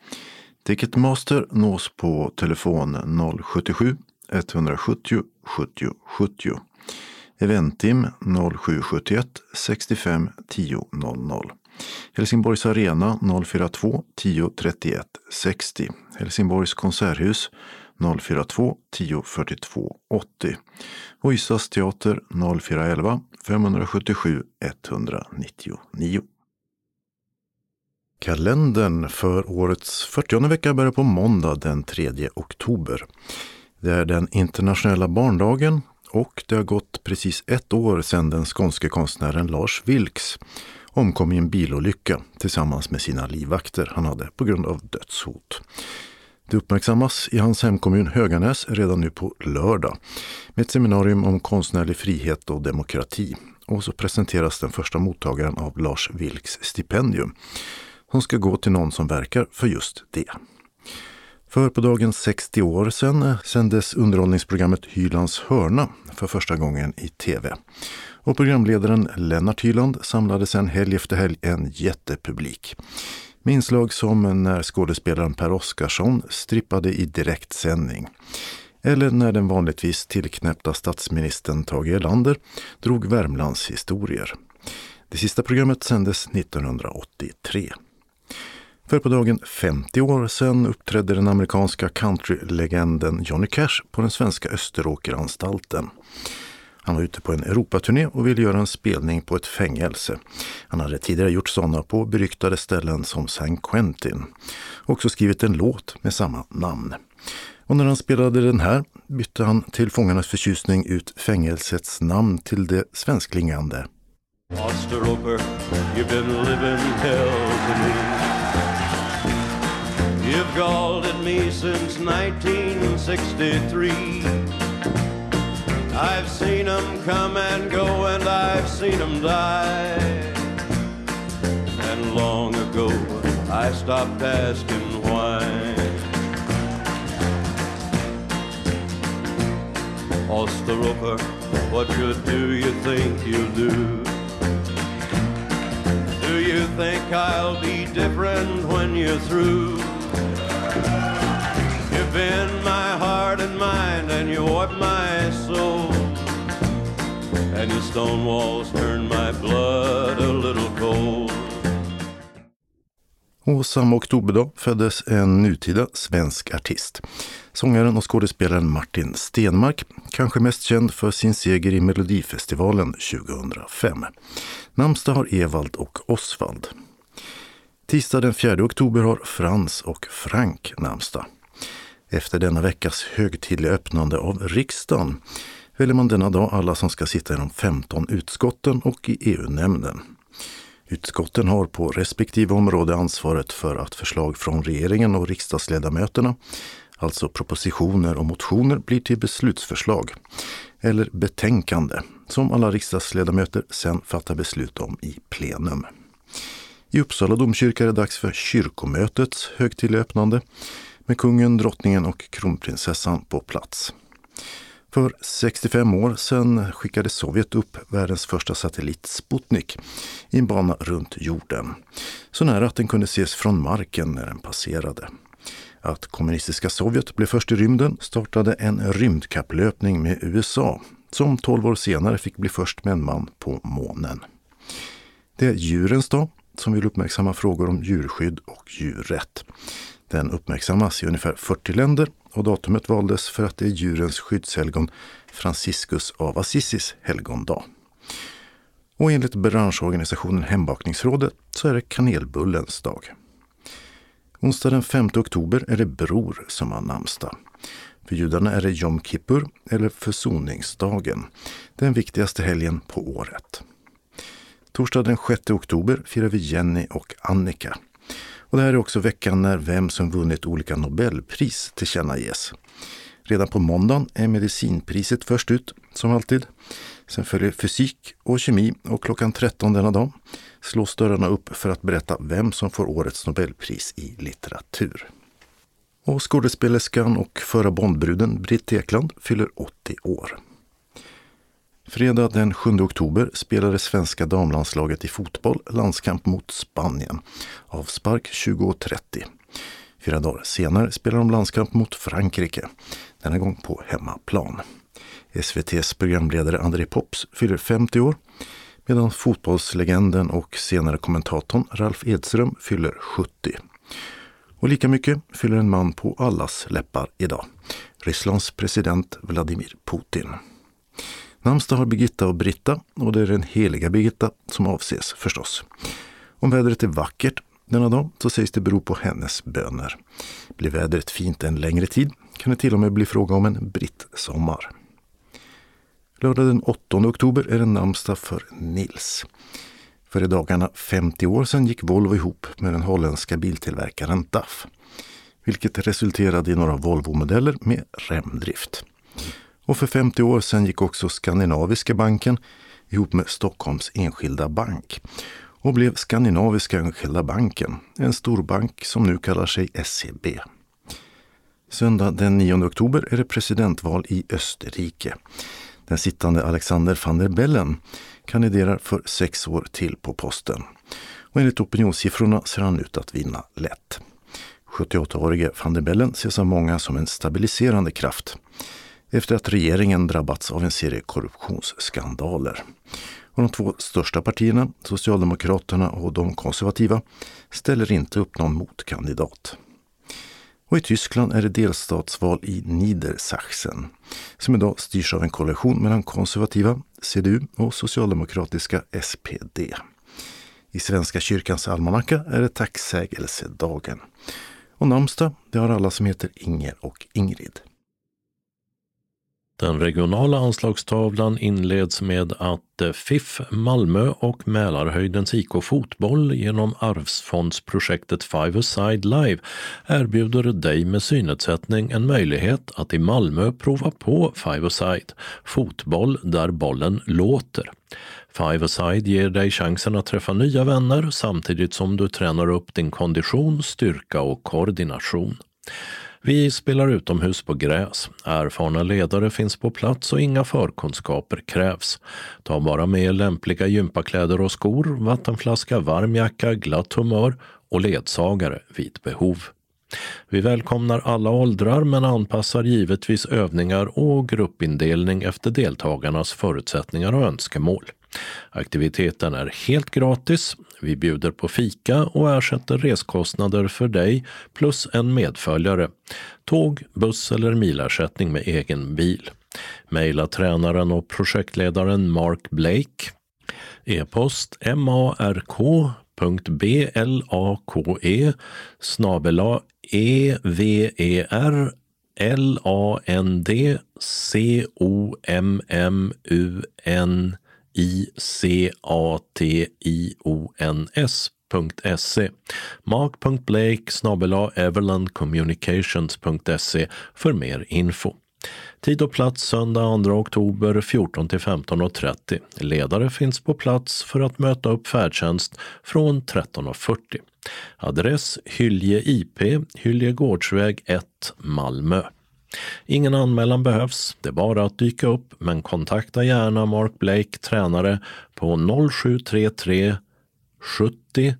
Ticketmaster nås på telefon 077 170 70 70. Eventim 0771 65 10 00. Helsingborgs Arena 042 10 31 60. Helsingborgs konserthus 042 10 42 80. Och Ystads teater 0411 577 199. Kalendern för årets 40 vecka börjar på måndag den 3 oktober. Det är den internationella barndagen och det har gått precis ett år sedan den skånske konstnären Lars Vilks omkom i en bilolycka tillsammans med sina livvakter han hade på grund av dödshot. Det uppmärksammas i hans hemkommun Höganäs redan nu på lördag med ett seminarium om konstnärlig frihet och demokrati. Och så presenteras den första mottagaren av Lars Vilks stipendium hon ska gå till någon som verkar för just det. För på dagen 60 år sedan eh, sändes underhållningsprogrammet Hylands hörna för första gången i tv. Och programledaren Lennart Hyland samlade sedan helg efter helg en jättepublik. Med inslag som när skådespelaren Per Oscarsson strippade i direktsändning. Eller när den vanligtvis tillknäppta statsministern Tage Erlander drog Värmlands historier. Det sista programmet sändes 1983. För på dagen 50 år sedan uppträdde den amerikanska countrylegenden Johnny Cash på den svenska Österåkeranstalten. Han var ute på en Europaturné och ville göra en spelning på ett fängelse. Han hade tidigare gjort sådana på beryktade ställen som San Quentin. Och också skrivit en låt med samma namn. Och när han spelade den här bytte han till fångarnas förtjusning ut fängelsets namn till det svensklingande. Osteroper, you've been living hell to me. You've galled at me since 1963 I've seen them come and go and I've seen them die. And long ago I stopped asking why. Osteroper, what good do you think you'll do? Do you think I'll be different when you're through? You've been my heart and mind and you warped my soul And your stone walls turn my blood a little cold och samma oktoberdag föddes en nutida svensk artist. Sångaren och skådespelaren Martin Stenmark, kanske mest känd för sin seger i Melodifestivalen 2005. Namnsdag har Evald och Osvald. Tisdag den 4 oktober har Frans och Frank namnsdag. Efter denna veckas högtidliga öppnande av riksdagen väljer man denna dag alla som ska sitta i de 15 utskotten och i EU-nämnden. Utskotten har på respektive område ansvaret för att förslag från regeringen och riksdagsledamöterna, alltså propositioner och motioner, blir till beslutsförslag eller betänkande som alla riksdagsledamöter sedan fattar beslut om i plenum. I Uppsala domkyrka är det dags för kyrkomötets högtidliga öppnande med kungen, drottningen och kronprinsessan på plats. För 65 år sedan skickade Sovjet upp världens första satellit Sputnik i en bana runt jorden. Så nära att den kunde ses från marken när den passerade. Att kommunistiska Sovjet blev först i rymden startade en rymdkapplöpning med USA som 12 år senare fick bli först med en man på månen. Det är djurens dag som vill uppmärksamma frågor om djurskydd och djurrätt. Den uppmärksammas i ungefär 40 länder och datumet valdes för att det är djurens skyddshelgon Franciscus av Assisis helgondag. Och enligt branschorganisationen Hembakningsrådet så är det kanelbullens dag. Onsdag den 5 oktober är det Bror som har namnsdag. För judarna är det Jom Kippur eller försoningsdagen, den viktigaste helgen på året. Torsdag den 6 oktober firar vi Jenny och Annika. Och det här är också veckan när vem som vunnit olika Nobelpris tillkännages. Redan på måndagen är medicinpriset först ut, som alltid. Sen följer fysik och kemi och klockan 13 denna dag slås dörrarna upp för att berätta vem som får årets Nobelpris i litteratur. Och skådespelerskan och förra Bondbruden Britt Ekland fyller 80 år. Fredag den 7 oktober spelade svenska damlandslaget i fotboll landskamp mot Spanien. Avspark 20.30. Fyra dagar senare spelar de landskamp mot Frankrike. Denna gång på hemmaplan. SVTs programledare André Pops fyller 50 år medan fotbollslegenden och senare kommentatorn Ralf Edström fyller 70. Och lika mycket fyller en man på allas läppar idag. Rysslands president Vladimir Putin. Namnsdag har Birgitta och Britta och det är den heliga Birgitta som avses förstås. Om vädret är vackert denna dag så sägs det bero på hennes böner. Blir vädret fint en längre tid kan det till och med bli fråga om en brittsommar. Lördag den 8 oktober är det namnsdag för Nils. För i dagarna 50 år sedan gick Volvo ihop med den holländska biltillverkaren DAF. Vilket resulterade i några Volvo-modeller med remdrift. Och för 50 år sedan gick också Skandinaviska banken ihop med Stockholms Enskilda Bank och blev Skandinaviska Enskilda Banken, en storbank som nu kallar sig SEB. Söndag den 9 oktober är det presidentval i Österrike. Den sittande Alexander van der Bellen kandiderar för sex år till på posten. Och enligt opinionssiffrorna ser han ut att vinna lätt. 78-årige van der Bellen ses av många som en stabiliserande kraft efter att regeringen drabbats av en serie korruptionsskandaler. Och de två största partierna, Socialdemokraterna och de konservativa, ställer inte upp någon motkandidat. Och i Tyskland är det delstatsval i Niedersachsen som idag styrs av en koalition mellan konservativa, CDU och socialdemokratiska SPD. I Svenska kyrkans almanacka är det tacksägelsedagen. Och namnsdag, det har alla som heter Inger och Ingrid. Den regionala anslagstavlan inleds med att eh, FIF Malmö och Mälarhöjdens IK Fotboll genom Arvsfondsprojektet Five Side Live erbjuder dig med synnedsättning en möjlighet att i Malmö prova på Five Side, fotboll där bollen låter. Five Aside ger dig chansen att träffa nya vänner samtidigt som du tränar upp din kondition, styrka och koordination. Vi spelar utomhus på gräs. Erfarna ledare finns på plats och inga förkunskaper krävs. Ta bara med lämpliga gympakläder och skor, vattenflaska, varm jacka, glatt humör och ledsagare vid behov. Vi välkomnar alla åldrar men anpassar givetvis övningar och gruppindelning efter deltagarnas förutsättningar och önskemål. Aktiviteten är helt gratis. Vi bjuder på fika och ersätter reskostnader för dig plus en medföljare. Tåg, buss eller milersättning med egen bil. Maila tränaren och projektledaren Mark Blake. E-post mark.blake snabela ever L-A-N-D C-O-M-M-U-N i-c-a-t-i-o-n-s.se mark.blake everlandcommunications.se för mer info. Tid och plats söndag 2 oktober 14 till 15.30. Ledare finns på plats för att möta upp färdtjänst från 13.40. Adress Hylje IP, Hyljegårdsväg 1, Malmö. Ingen anmälan behövs, det är bara att dyka upp, men kontakta gärna Mark Blake, tränare, på 0733 70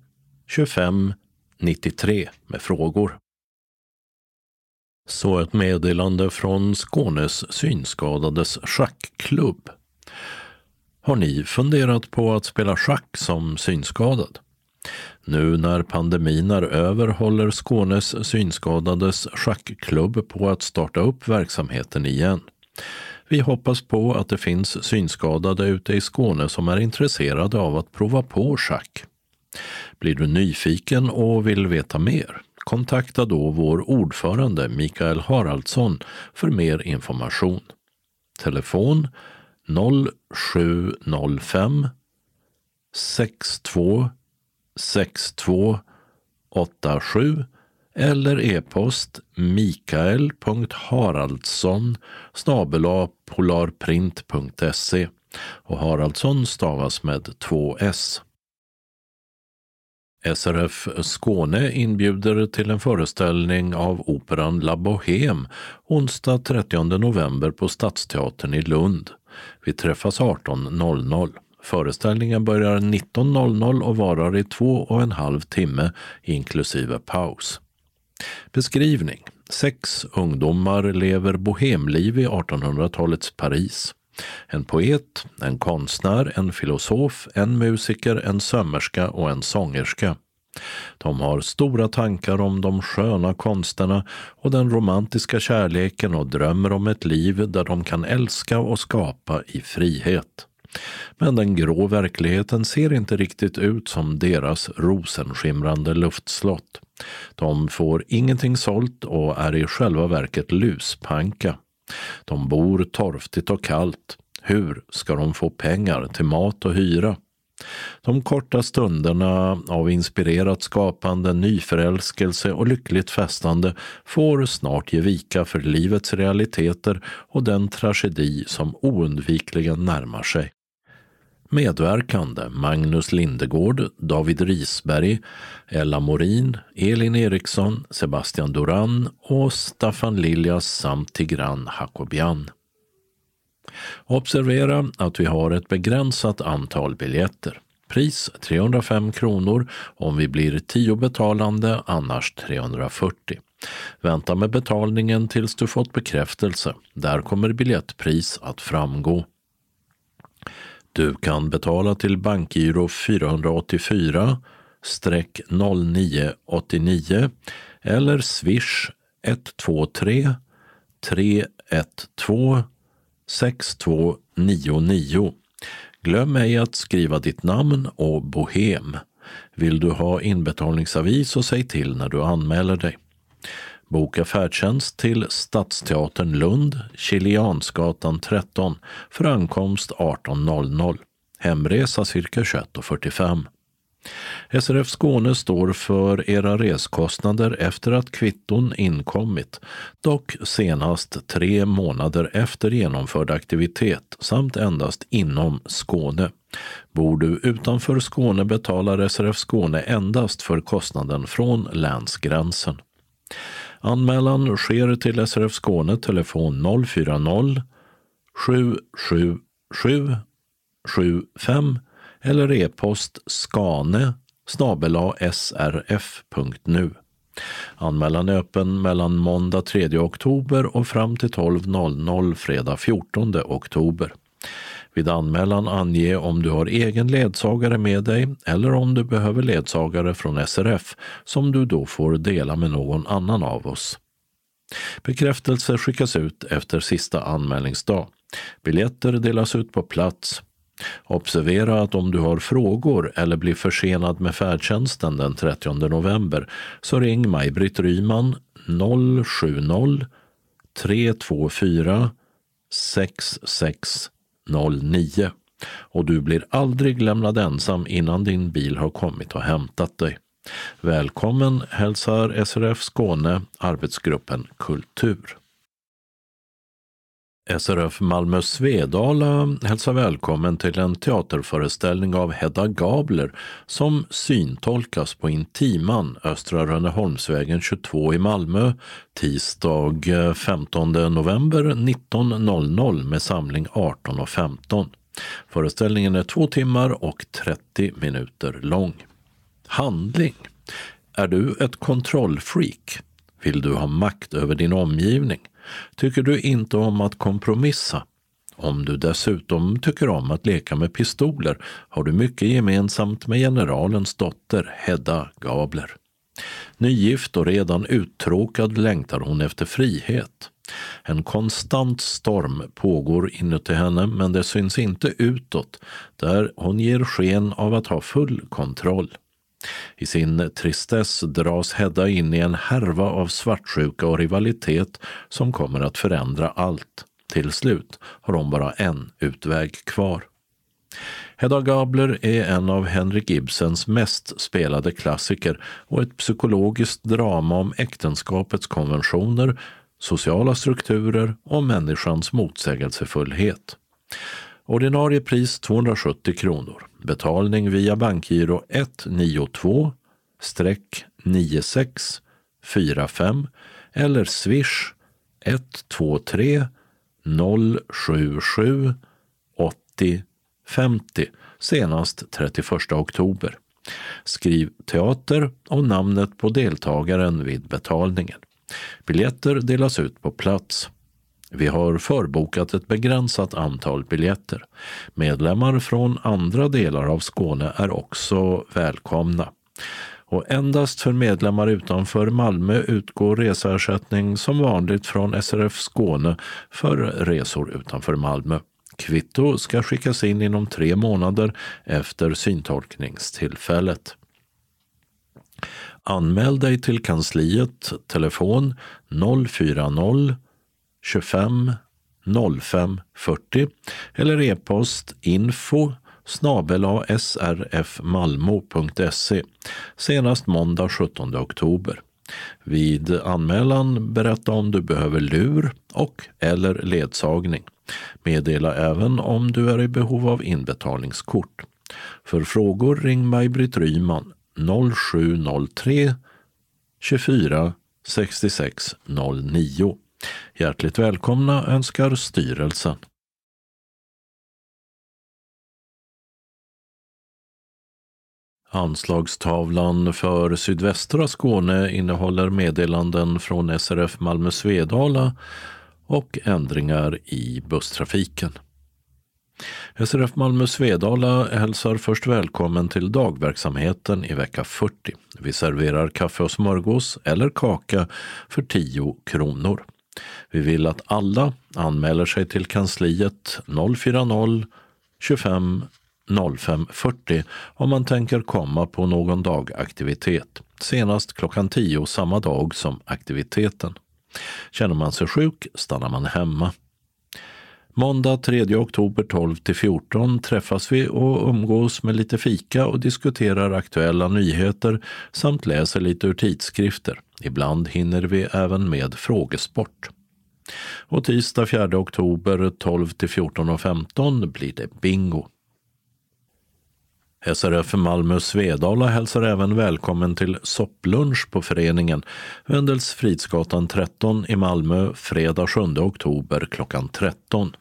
25 93 med frågor. Så ett meddelande från Skånes synskadades schackklubb. Har ni funderat på att spela schack som synskadad? Nu när pandemin är över håller Skånes synskadades schackklubb på att starta upp verksamheten igen. Vi hoppas på att det finns synskadade ute i Skåne som är intresserade av att prova på schack. Blir du nyfiken och vill veta mer? Kontakta då vår ordförande Mikael Haraldsson för mer information. Telefon 0705 62 6287 eller e-post mikael.haraldsson polarprint.se och Haraldsson stavas med två s. SRF Skåne inbjuder till en föreställning av operan La Bohème onsdag 30 november på Stadsteatern i Lund. Vi träffas 18.00. Föreställningen börjar 19.00 och varar i två och en halv timme inklusive paus. Beskrivning Sex ungdomar lever bohemliv i 1800-talets Paris. En poet, en konstnär, en filosof, en musiker, en sömmerska och en sångerska. De har stora tankar om de sköna konsterna och den romantiska kärleken och drömmer om ett liv där de kan älska och skapa i frihet. Men den grå verkligheten ser inte riktigt ut som deras rosenskimrande luftslott. De får ingenting sålt och är i själva verket luspanka. De bor torftigt och kallt. Hur ska de få pengar till mat och hyra? De korta stunderna av inspirerat skapande, nyförälskelse och lyckligt festande får snart ge vika för livets realiteter och den tragedi som oundvikligen närmar sig. Medverkande Magnus Lindegård, David Risberg, Ella Morin, Elin Eriksson, Sebastian Duran och Staffan Liljas samt Tigran Hakobian. Observera att vi har ett begränsat antal biljetter. Pris 305 kronor om vi blir tio betalande, annars 340. Vänta med betalningen tills du fått bekräftelse. Där kommer biljettpris att framgå. Du kan betala till bankgiro 484 0989 eller swish 123 312 6299. Glöm ej att skriva ditt namn och bohem. Vill du ha inbetalningsavis så säg till när du anmäler dig. Boka färdtjänst till Stadsteatern Lund, Kiliansgatan 13 för ankomst 18.00. Hemresa cirka 21.45. SRF Skåne står för era reskostnader efter att kvitton inkommit, dock senast tre månader efter genomförd aktivitet samt endast inom Skåne. Bor du utanför Skåne betalar SRF Skåne endast för kostnaden från länsgränsen. Anmälan sker till SRF Skåne telefon 040 777 75 eller e-post skane srf.nu. Anmälan är öppen mellan måndag 3 oktober och fram till 12.00 fredag 14 oktober. Vid anmälan ange om du har egen ledsagare med dig eller om du behöver ledsagare från SRF som du då får dela med någon annan av oss. Bekräftelse skickas ut efter sista anmälningsdag. Biljetter delas ut på plats. Observera att om du har frågor eller blir försenad med färdtjänsten den 30 november så ring Maj-Britt Ryman 070 324 66 09 och du blir aldrig lämnad ensam innan din bil har kommit och hämtat dig. Välkommen hälsar SRF Skåne, arbetsgruppen Kultur. SRF Malmö Svedala hälsar välkommen till en teaterföreställning av Hedda Gabler som syntolkas på Intiman, Östra Rönneholmsvägen 22 i Malmö tisdag eh, 15 november 19.00 med samling 18.15. Föreställningen är två timmar och 30 minuter lång. Handling. Är du ett kontrollfreak? Vill du ha makt över din omgivning? Tycker du inte om att kompromissa? Om du dessutom tycker om att leka med pistoler har du mycket gemensamt med generalens dotter Hedda Gabler. Nygift och redan uttråkad längtar hon efter frihet. En konstant storm pågår inuti henne men det syns inte utåt där hon ger sken av att ha full kontroll. I sin tristess dras Hedda in i en härva av svartsjuka och rivalitet som kommer att förändra allt. Till slut har hon bara en utväg kvar. Hedda Gabler är en av Henrik Ibsens mest spelade klassiker och ett psykologiskt drama om äktenskapets konventioner, sociala strukturer och människans motsägelsefullhet. Ordinarie pris 270 kronor. Betalning via bankgiro 192 9645 eller swish 123 077 80 50 senast 31 oktober. Skriv teater och namnet på deltagaren vid betalningen. Biljetter delas ut på plats. Vi har förbokat ett begränsat antal biljetter. Medlemmar från andra delar av Skåne är också välkomna. Och endast för medlemmar utanför Malmö utgår reseersättning som vanligt från SRF Skåne för resor utanför Malmö. Kvitto ska skickas in inom tre månader efter syntolkningstillfället. Anmäl dig till kansliet, telefon 040 25 05 40 eller e-post info srfmalmo.se senast måndag 17 oktober. Vid anmälan berätta om du behöver lur och eller ledsagning. Meddela även om du är i behov av inbetalningskort. För frågor ring Maj-Britt Ryman 0703 24 66 09. Hjärtligt välkomna önskar styrelsen. Anslagstavlan för sydvästra Skåne innehåller meddelanden från SRF Malmö Svedala och ändringar i busstrafiken. SRF Malmö Svedala hälsar först välkommen till dagverksamheten i vecka 40. Vi serverar kaffe och smörgås eller kaka för 10 kronor. Vi vill att alla anmäler sig till kansliet 040 25 05 40 om man tänker komma på någon dagaktivitet. Senast klockan 10 samma dag som aktiviteten. Känner man sig sjuk stannar man hemma. Måndag 3 oktober 12 till 14 träffas vi och umgås med lite fika och diskuterar aktuella nyheter samt läser lite ur tidskrifter. Ibland hinner vi även med frågesport. Och tisdag 4 oktober 12 till 14.15 blir det bingo. SRF Malmö Svedala hälsar även välkommen till sopplunch på föreningen Wendels Fridsgatan 13 i Malmö fredag 7 oktober klockan 13.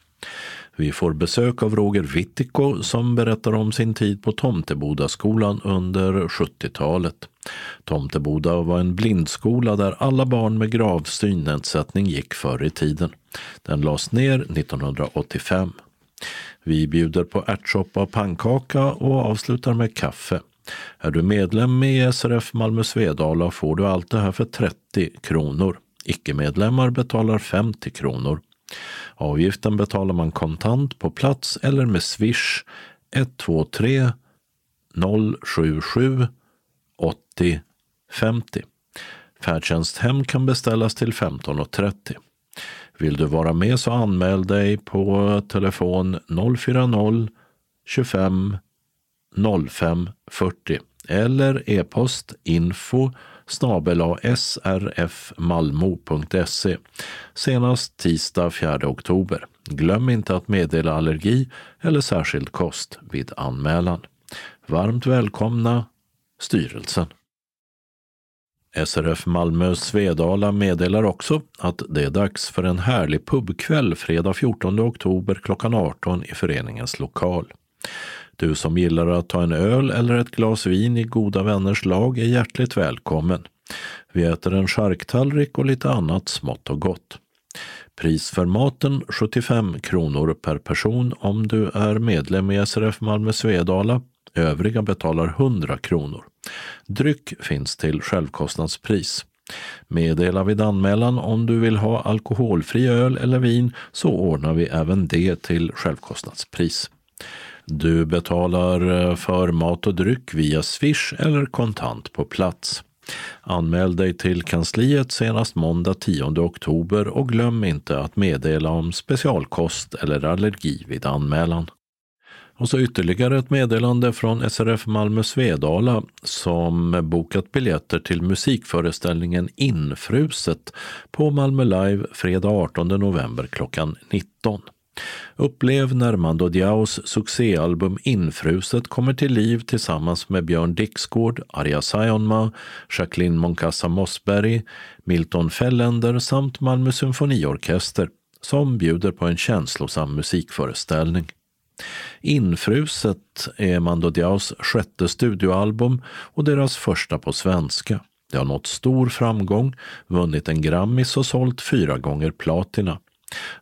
Vi får besök av Roger Wittiko som berättar om sin tid på Tomtebodaskolan under 70-talet. Tomteboda var en blindskola där alla barn med grav synnedsättning gick förr i tiden. Den lades ner 1985. Vi bjuder på ärtsoppa och pannkaka och avslutar med kaffe. Är du medlem i SRF Malmö Svedala får du allt det här för 30 kronor. Icke-medlemmar betalar 50 kronor. Avgiften betalar man kontant på plats eller med swish 123 077 80 50. Färdtjänsthem kan beställas till 15.30. Vill du vara med så anmäl dig på telefon 040 25 05 40 eller e-post info snabel srfmalmo.se senast tisdag 4 oktober. Glöm inte att meddela allergi eller särskild kost vid anmälan. Varmt välkomna styrelsen. SRF Malmö Svedala meddelar också att det är dags för en härlig pubkväll fredag 14 oktober klockan 18 i föreningens lokal. Du som gillar att ta en öl eller ett glas vin i goda vänners lag är hjärtligt välkommen. Vi äter en charktallrik och lite annat smått och gott. Pris för maten 75 kronor per person om du är medlem i SRF Malmö Svedala. Övriga betalar 100 kronor. Dryck finns till självkostnadspris. Meddela vid anmälan om du vill ha alkoholfri öl eller vin så ordnar vi även det till självkostnadspris. Du betalar eh, för mat och dryck via Swish eller kontant på plats. Anmäl dig till kansliet senast måndag 10 oktober och glöm inte att meddela om specialkost eller allergi vid anmälan. Och så ytterligare ett meddelande från SRF Malmö Svedala som bokat biljetter till musikföreställningen Infruset på Malmö Live fredag 18 november klockan 19. Upplev när Mando Diaos succéalbum Infruset kommer till liv tillsammans med Björn Dixgård, Arja Saijonmaa, Jacqueline Moncasa Mossberg, Milton Felländer samt Malmö symfoniorkester som bjuder på en känslosam musikföreställning. Infruset är Mando Diaos sjätte studioalbum och deras första på svenska. Det har nått stor framgång, vunnit en Grammis och sålt fyra gånger platina.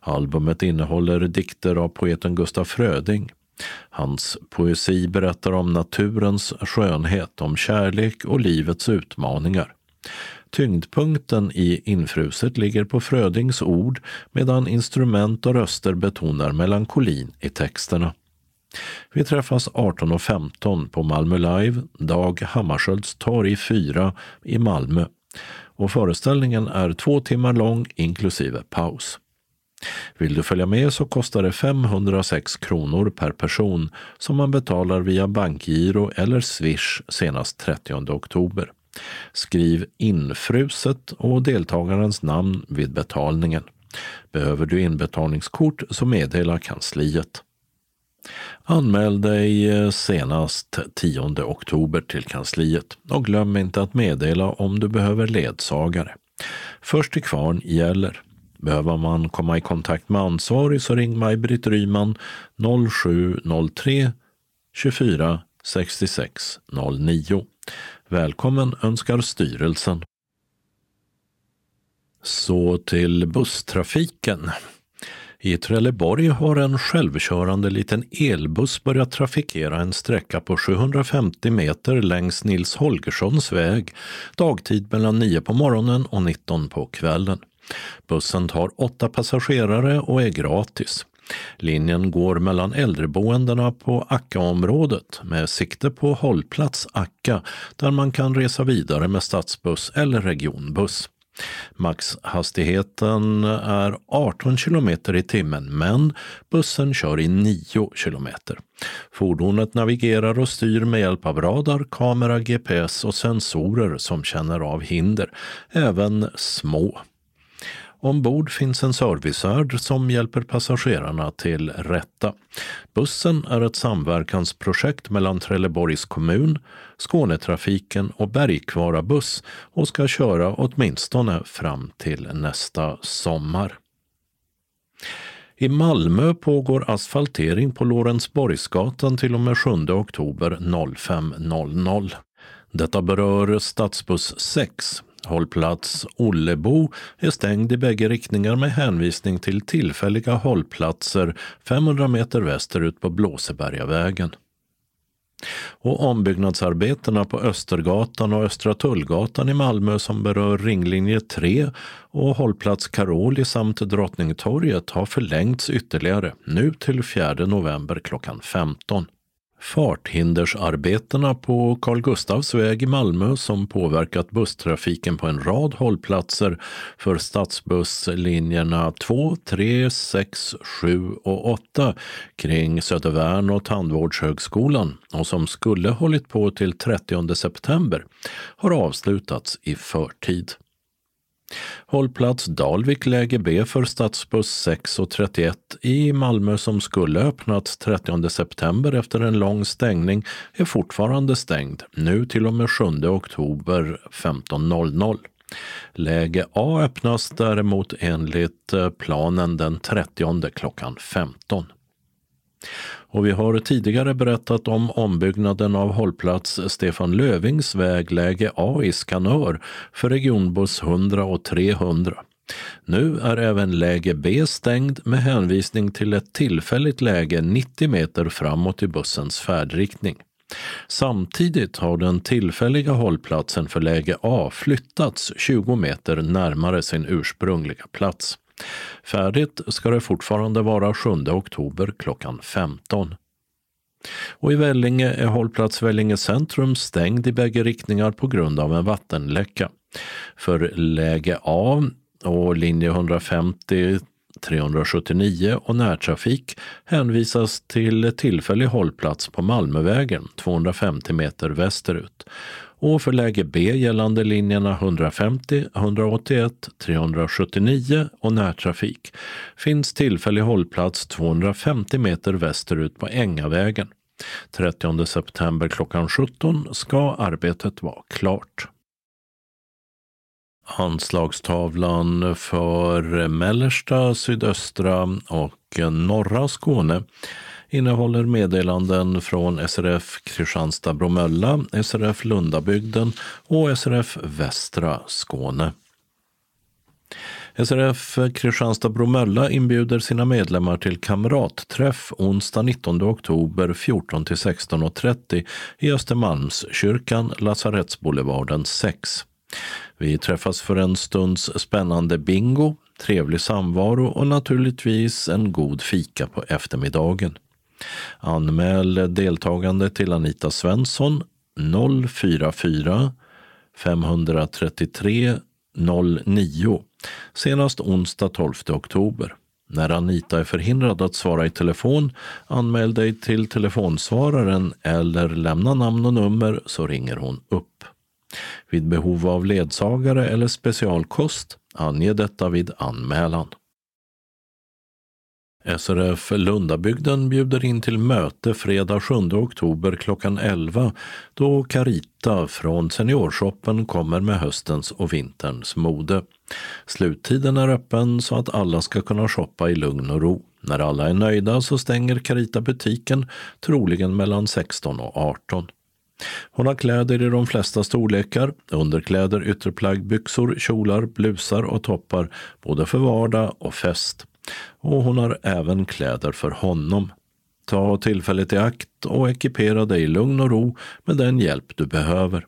Albumet innehåller dikter av poeten Gustaf Fröding. Hans poesi berättar om naturens skönhet, om kärlek och livets utmaningar. Tyngdpunkten i Infruset ligger på Frödings ord medan instrument och röster betonar melankolin i texterna. Vi träffas 18.15 på Malmö Live, Dag Hammarskjölds torg 4 i Malmö. Och föreställningen är två timmar lång inklusive paus. Vill du följa med så kostar det 506 kronor per person som man betalar via bankgiro eller swish senast 30 oktober. Skriv infruset och deltagarens namn vid betalningen. Behöver du inbetalningskort så meddela kansliet. Anmäl dig eh, senast 10 oktober till kansliet och glöm inte att meddela om du behöver ledsagare. Först till kvarn gäller. Behöver man komma i kontakt med ansvarig så ring Maj-Britt Ryman 0703 24 66 09. Välkommen önskar styrelsen. Så till busstrafiken. I Trelleborg har en självkörande liten elbuss börjat trafikera en sträcka på 750 meter längs Nils Holgerssons väg dagtid mellan 9 på morgonen och 19 på kvällen. Bussen tar åtta passagerare och är gratis. Linjen går mellan äldreboendena på Ackaområdet med sikte på hållplats Acka där man kan resa vidare med stadsbuss eller regionbuss. Maxhastigheten är 18 km i timmen men bussen kör i 9 km. Fordonet navigerar och styr med hjälp av radar, kamera, GPS och sensorer som känner av hinder, även små. Ombord finns en servicevärd som hjälper passagerarna till rätta. Bussen är ett samverkansprojekt mellan Trelleborgs kommun, Skånetrafiken och Bergkvara buss och ska köra åtminstone fram till nästa sommar. I Malmö pågår asfaltering på Lorensborgsgatan till och med 7 oktober 05.00. Detta berör stadsbuss 6 Hållplats Ollebo är stängd i bägge riktningar med hänvisning till tillfälliga hållplatser 500 meter västerut på Blåsebergavägen. Och ombyggnadsarbetena på Östergatan och Östra Tullgatan i Malmö som berör ringlinje 3 och hållplats Karoli samt Drottningtorget har förlängts ytterligare, nu till 4 november klockan 15. Farthindersarbetena på Carl Gustavs väg i Malmö som påverkat busstrafiken på en rad hållplatser för stadsbusslinjerna 2, 3, 6, 7 och 8 kring Södervärn och Tandvårdshögskolan och som skulle hållit på till 30 september har avslutats i förtid. Hållplats Dalvik läge B för stadsbuss 6 och 31 i Malmö som skulle öppnats 30 september efter en lång stängning är fortfarande stängd, nu till och med 7 oktober 15.00. Läge A öppnas däremot enligt eh, planen den 30 klockan 15. Och vi har tidigare berättat om ombyggnaden av hållplats Stefan Lövings väg läge A i Skanör för regionbuss 100 och 300. Nu är även läge B stängd med hänvisning till ett tillfälligt läge 90 meter framåt i bussens färdriktning. Samtidigt har den tillfälliga hållplatsen för läge A flyttats 20 meter närmare sin ursprungliga plats. Färdigt ska det fortfarande vara 7 oktober klockan 15. Och i Vellinge är hållplats Vellinge centrum stängd i bägge riktningar på grund av en vattenläcka. För läge A och linje 150 379 och närtrafik hänvisas till tillfällig hållplats på Malmövägen 250 meter västerut. Och för läge B gällande linjerna 150, 181, 379 och närtrafik finns tillfällig hållplats 250 meter västerut på Ängavägen. 30 september klockan 17 ska arbetet vara klart. Anslagstavlan för mellersta, sydöstra och norra Skåne innehåller meddelanden från SRF Kristianstad-Bromölla, SRF Lundabygden och SRF Västra Skåne. SRF Kristianstad-Bromölla inbjuder sina medlemmar till kamratträff onsdag 19 oktober 14 till 16.30 i Östermalmskyrkan, Lasarettsboulevarden 6. Vi träffas för en stunds spännande bingo, trevlig samvaro och naturligtvis en god fika på eftermiddagen. Anmäl deltagande till Anita Svensson 044 533 09 senast onsdag 12 oktober. När Anita är förhindrad att svara i telefon, anmäl dig till telefonsvararen eller lämna namn och nummer så ringer hon upp. Vid behov av ledsagare eller specialkost, ange detta vid anmälan. SRF Lundabygden bjuder in till möte fredag 7 oktober klockan 11 då Carita från Seniorshoppen kommer med höstens och vinterns mode. Sluttiden är öppen så att alla ska kunna shoppa i lugn och ro. När alla är nöjda så stänger Carita butiken, troligen mellan 16 och 18. Hon har kläder i de flesta storlekar, underkläder, ytterplagg, byxor, kjolar, blusar och toppar, både för vardag och fest. Och hon har även kläder för honom. Ta tillfället i akt och ekipera dig i lugn och ro med den hjälp du behöver.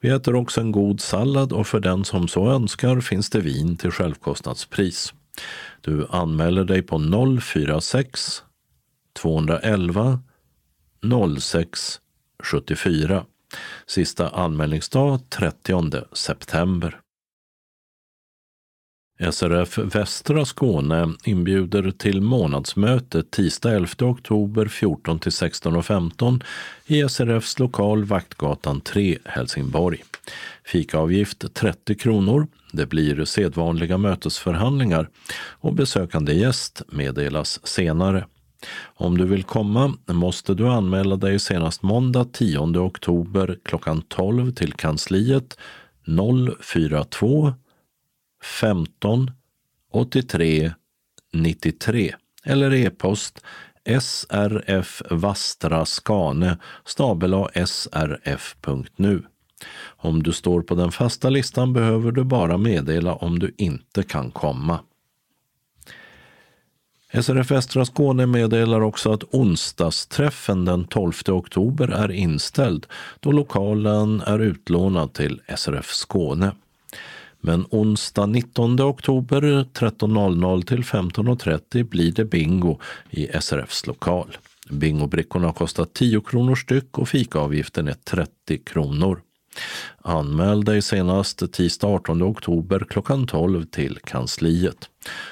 Vi äter också en god sallad och för den som så önskar finns det vin till självkostnadspris. Du anmäler dig på 046 211 06 74. Sista anmälningsdag 30 september. SRF Västra Skåne inbjuder till månadsmöte tisdag 11 oktober 14 till 16.15 i SRFs lokal Vaktgatan 3, Helsingborg. Fikaavgift 30 kronor. Det blir sedvanliga mötesförhandlingar och besökande gäst meddelas senare. Om du vill komma måste du anmäla dig senast måndag 10 oktober klockan 12 till kansliet 042 15 83 93 eller e-post srfvastraskane srf.nu. Om du står på den fasta listan behöver du bara meddela om du inte kan komma. SRF Västra Skåne meddelar också att onsdagsträffen den 12 oktober är inställd då lokalen är utlånad till SRF Skåne. Men onsdag 19 oktober 13.00 till 15.30 blir det bingo i SRFs lokal. Bingobrickorna kostar 10 kronor styck och fikaavgiften är 30 kronor. Anmäl dig senast tisdag 18 oktober klockan 12 till kansliet.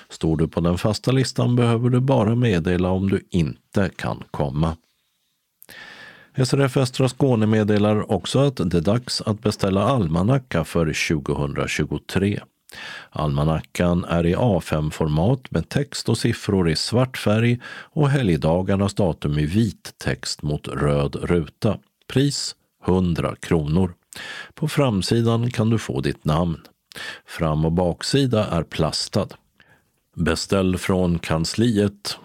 Står du på den fasta listan behöver du bara meddela om du inte kan komma. SRF Västra Skåne meddelar också att det är dags att beställa almanacka för 2023. Almanackan är i A5-format med text och siffror i svart färg och helgdagarnas datum i vit text mot röd ruta. Pris 100 kronor. På framsidan kan du få ditt namn. Fram och baksida är plastad. Beställ från kansliet.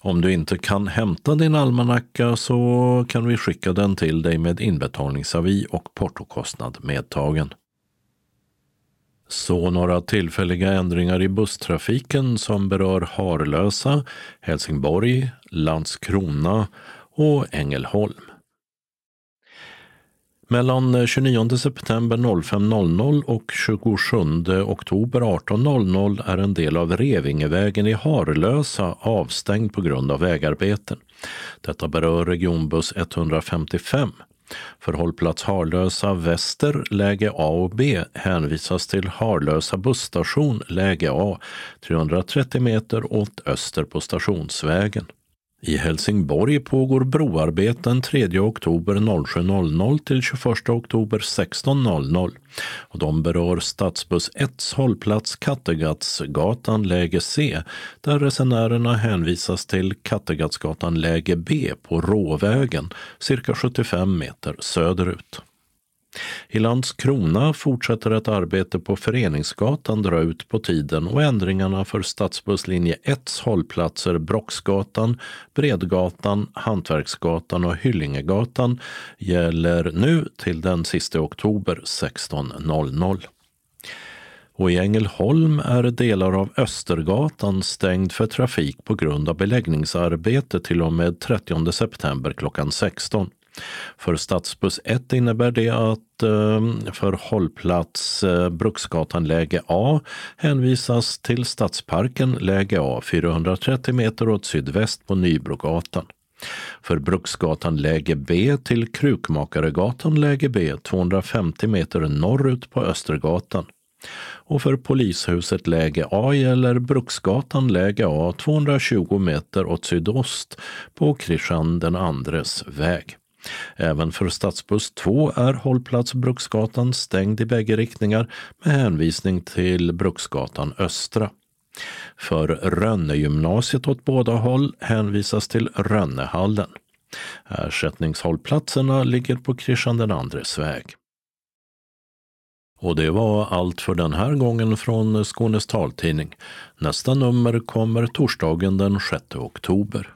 Om du inte kan hämta din almanacka så kan vi skicka den till dig med inbetalningsavi och portokostnad medtagen. Så några tillfälliga ändringar i busstrafiken som berör Harlösa, Helsingborg, Landskrona och Ängelholm. Mellan eh, 29 september 05.00 och 27 oktober 18.00 är en del av Revingevägen i Harlösa avstängd på grund av vägarbeten. Detta berör regionbuss 155. För hållplats Harlösa Väster, läge A och B hänvisas till Harlösa busstation, läge A, 330 meter åt öster på Stationsvägen. I Helsingborg pågår broarbeten 3 oktober 07.00 till 21 oktober 16.00 och de berör stadsbuss 1 hållplats Kattegattsgatan läge C där resenärerna hänvisas till Kattegattsgatan läge B på Råvägen cirka 75 meter söderut. I Landskrona fortsätter ett arbete på Föreningsgatan dra ut på tiden och ändringarna för stadsbusslinje 1 hållplatser Brocksgatan, Bredgatan, Hantverksgatan och Hyllingegatan gäller nu till den sista oktober 16.00. Och i Ängelholm är delar av Östergatan stängd för trafik på grund av beläggningsarbete till och med 30 september klockan 16. För stadsbuss 1 innebär det att eh, för hållplats eh, Bruksgatan läge A hänvisas till Stadsparken läge A 430 meter åt sydväst på Nybrogatan. För Bruksgatan läge B till Krukmakaregatan läge B 250 meter norrut på Östergatan. Och för polishuset läge A gäller Bruksgatan läge A 220 meter åt sydost på Kristian den andres väg. Även för stadsbuss 2 är hållplats Bruksgatan stängd i bägge riktningar med hänvisning till Bruksgatan Östra. För Rönnegymnasiet åt båda håll hänvisas till Rönnehallen. Ersättningshållplatserna ligger på Kristian IIs väg. Och det var allt för den här gången från Skånes taltidning. Nästa nummer kommer torsdagen den 6 oktober.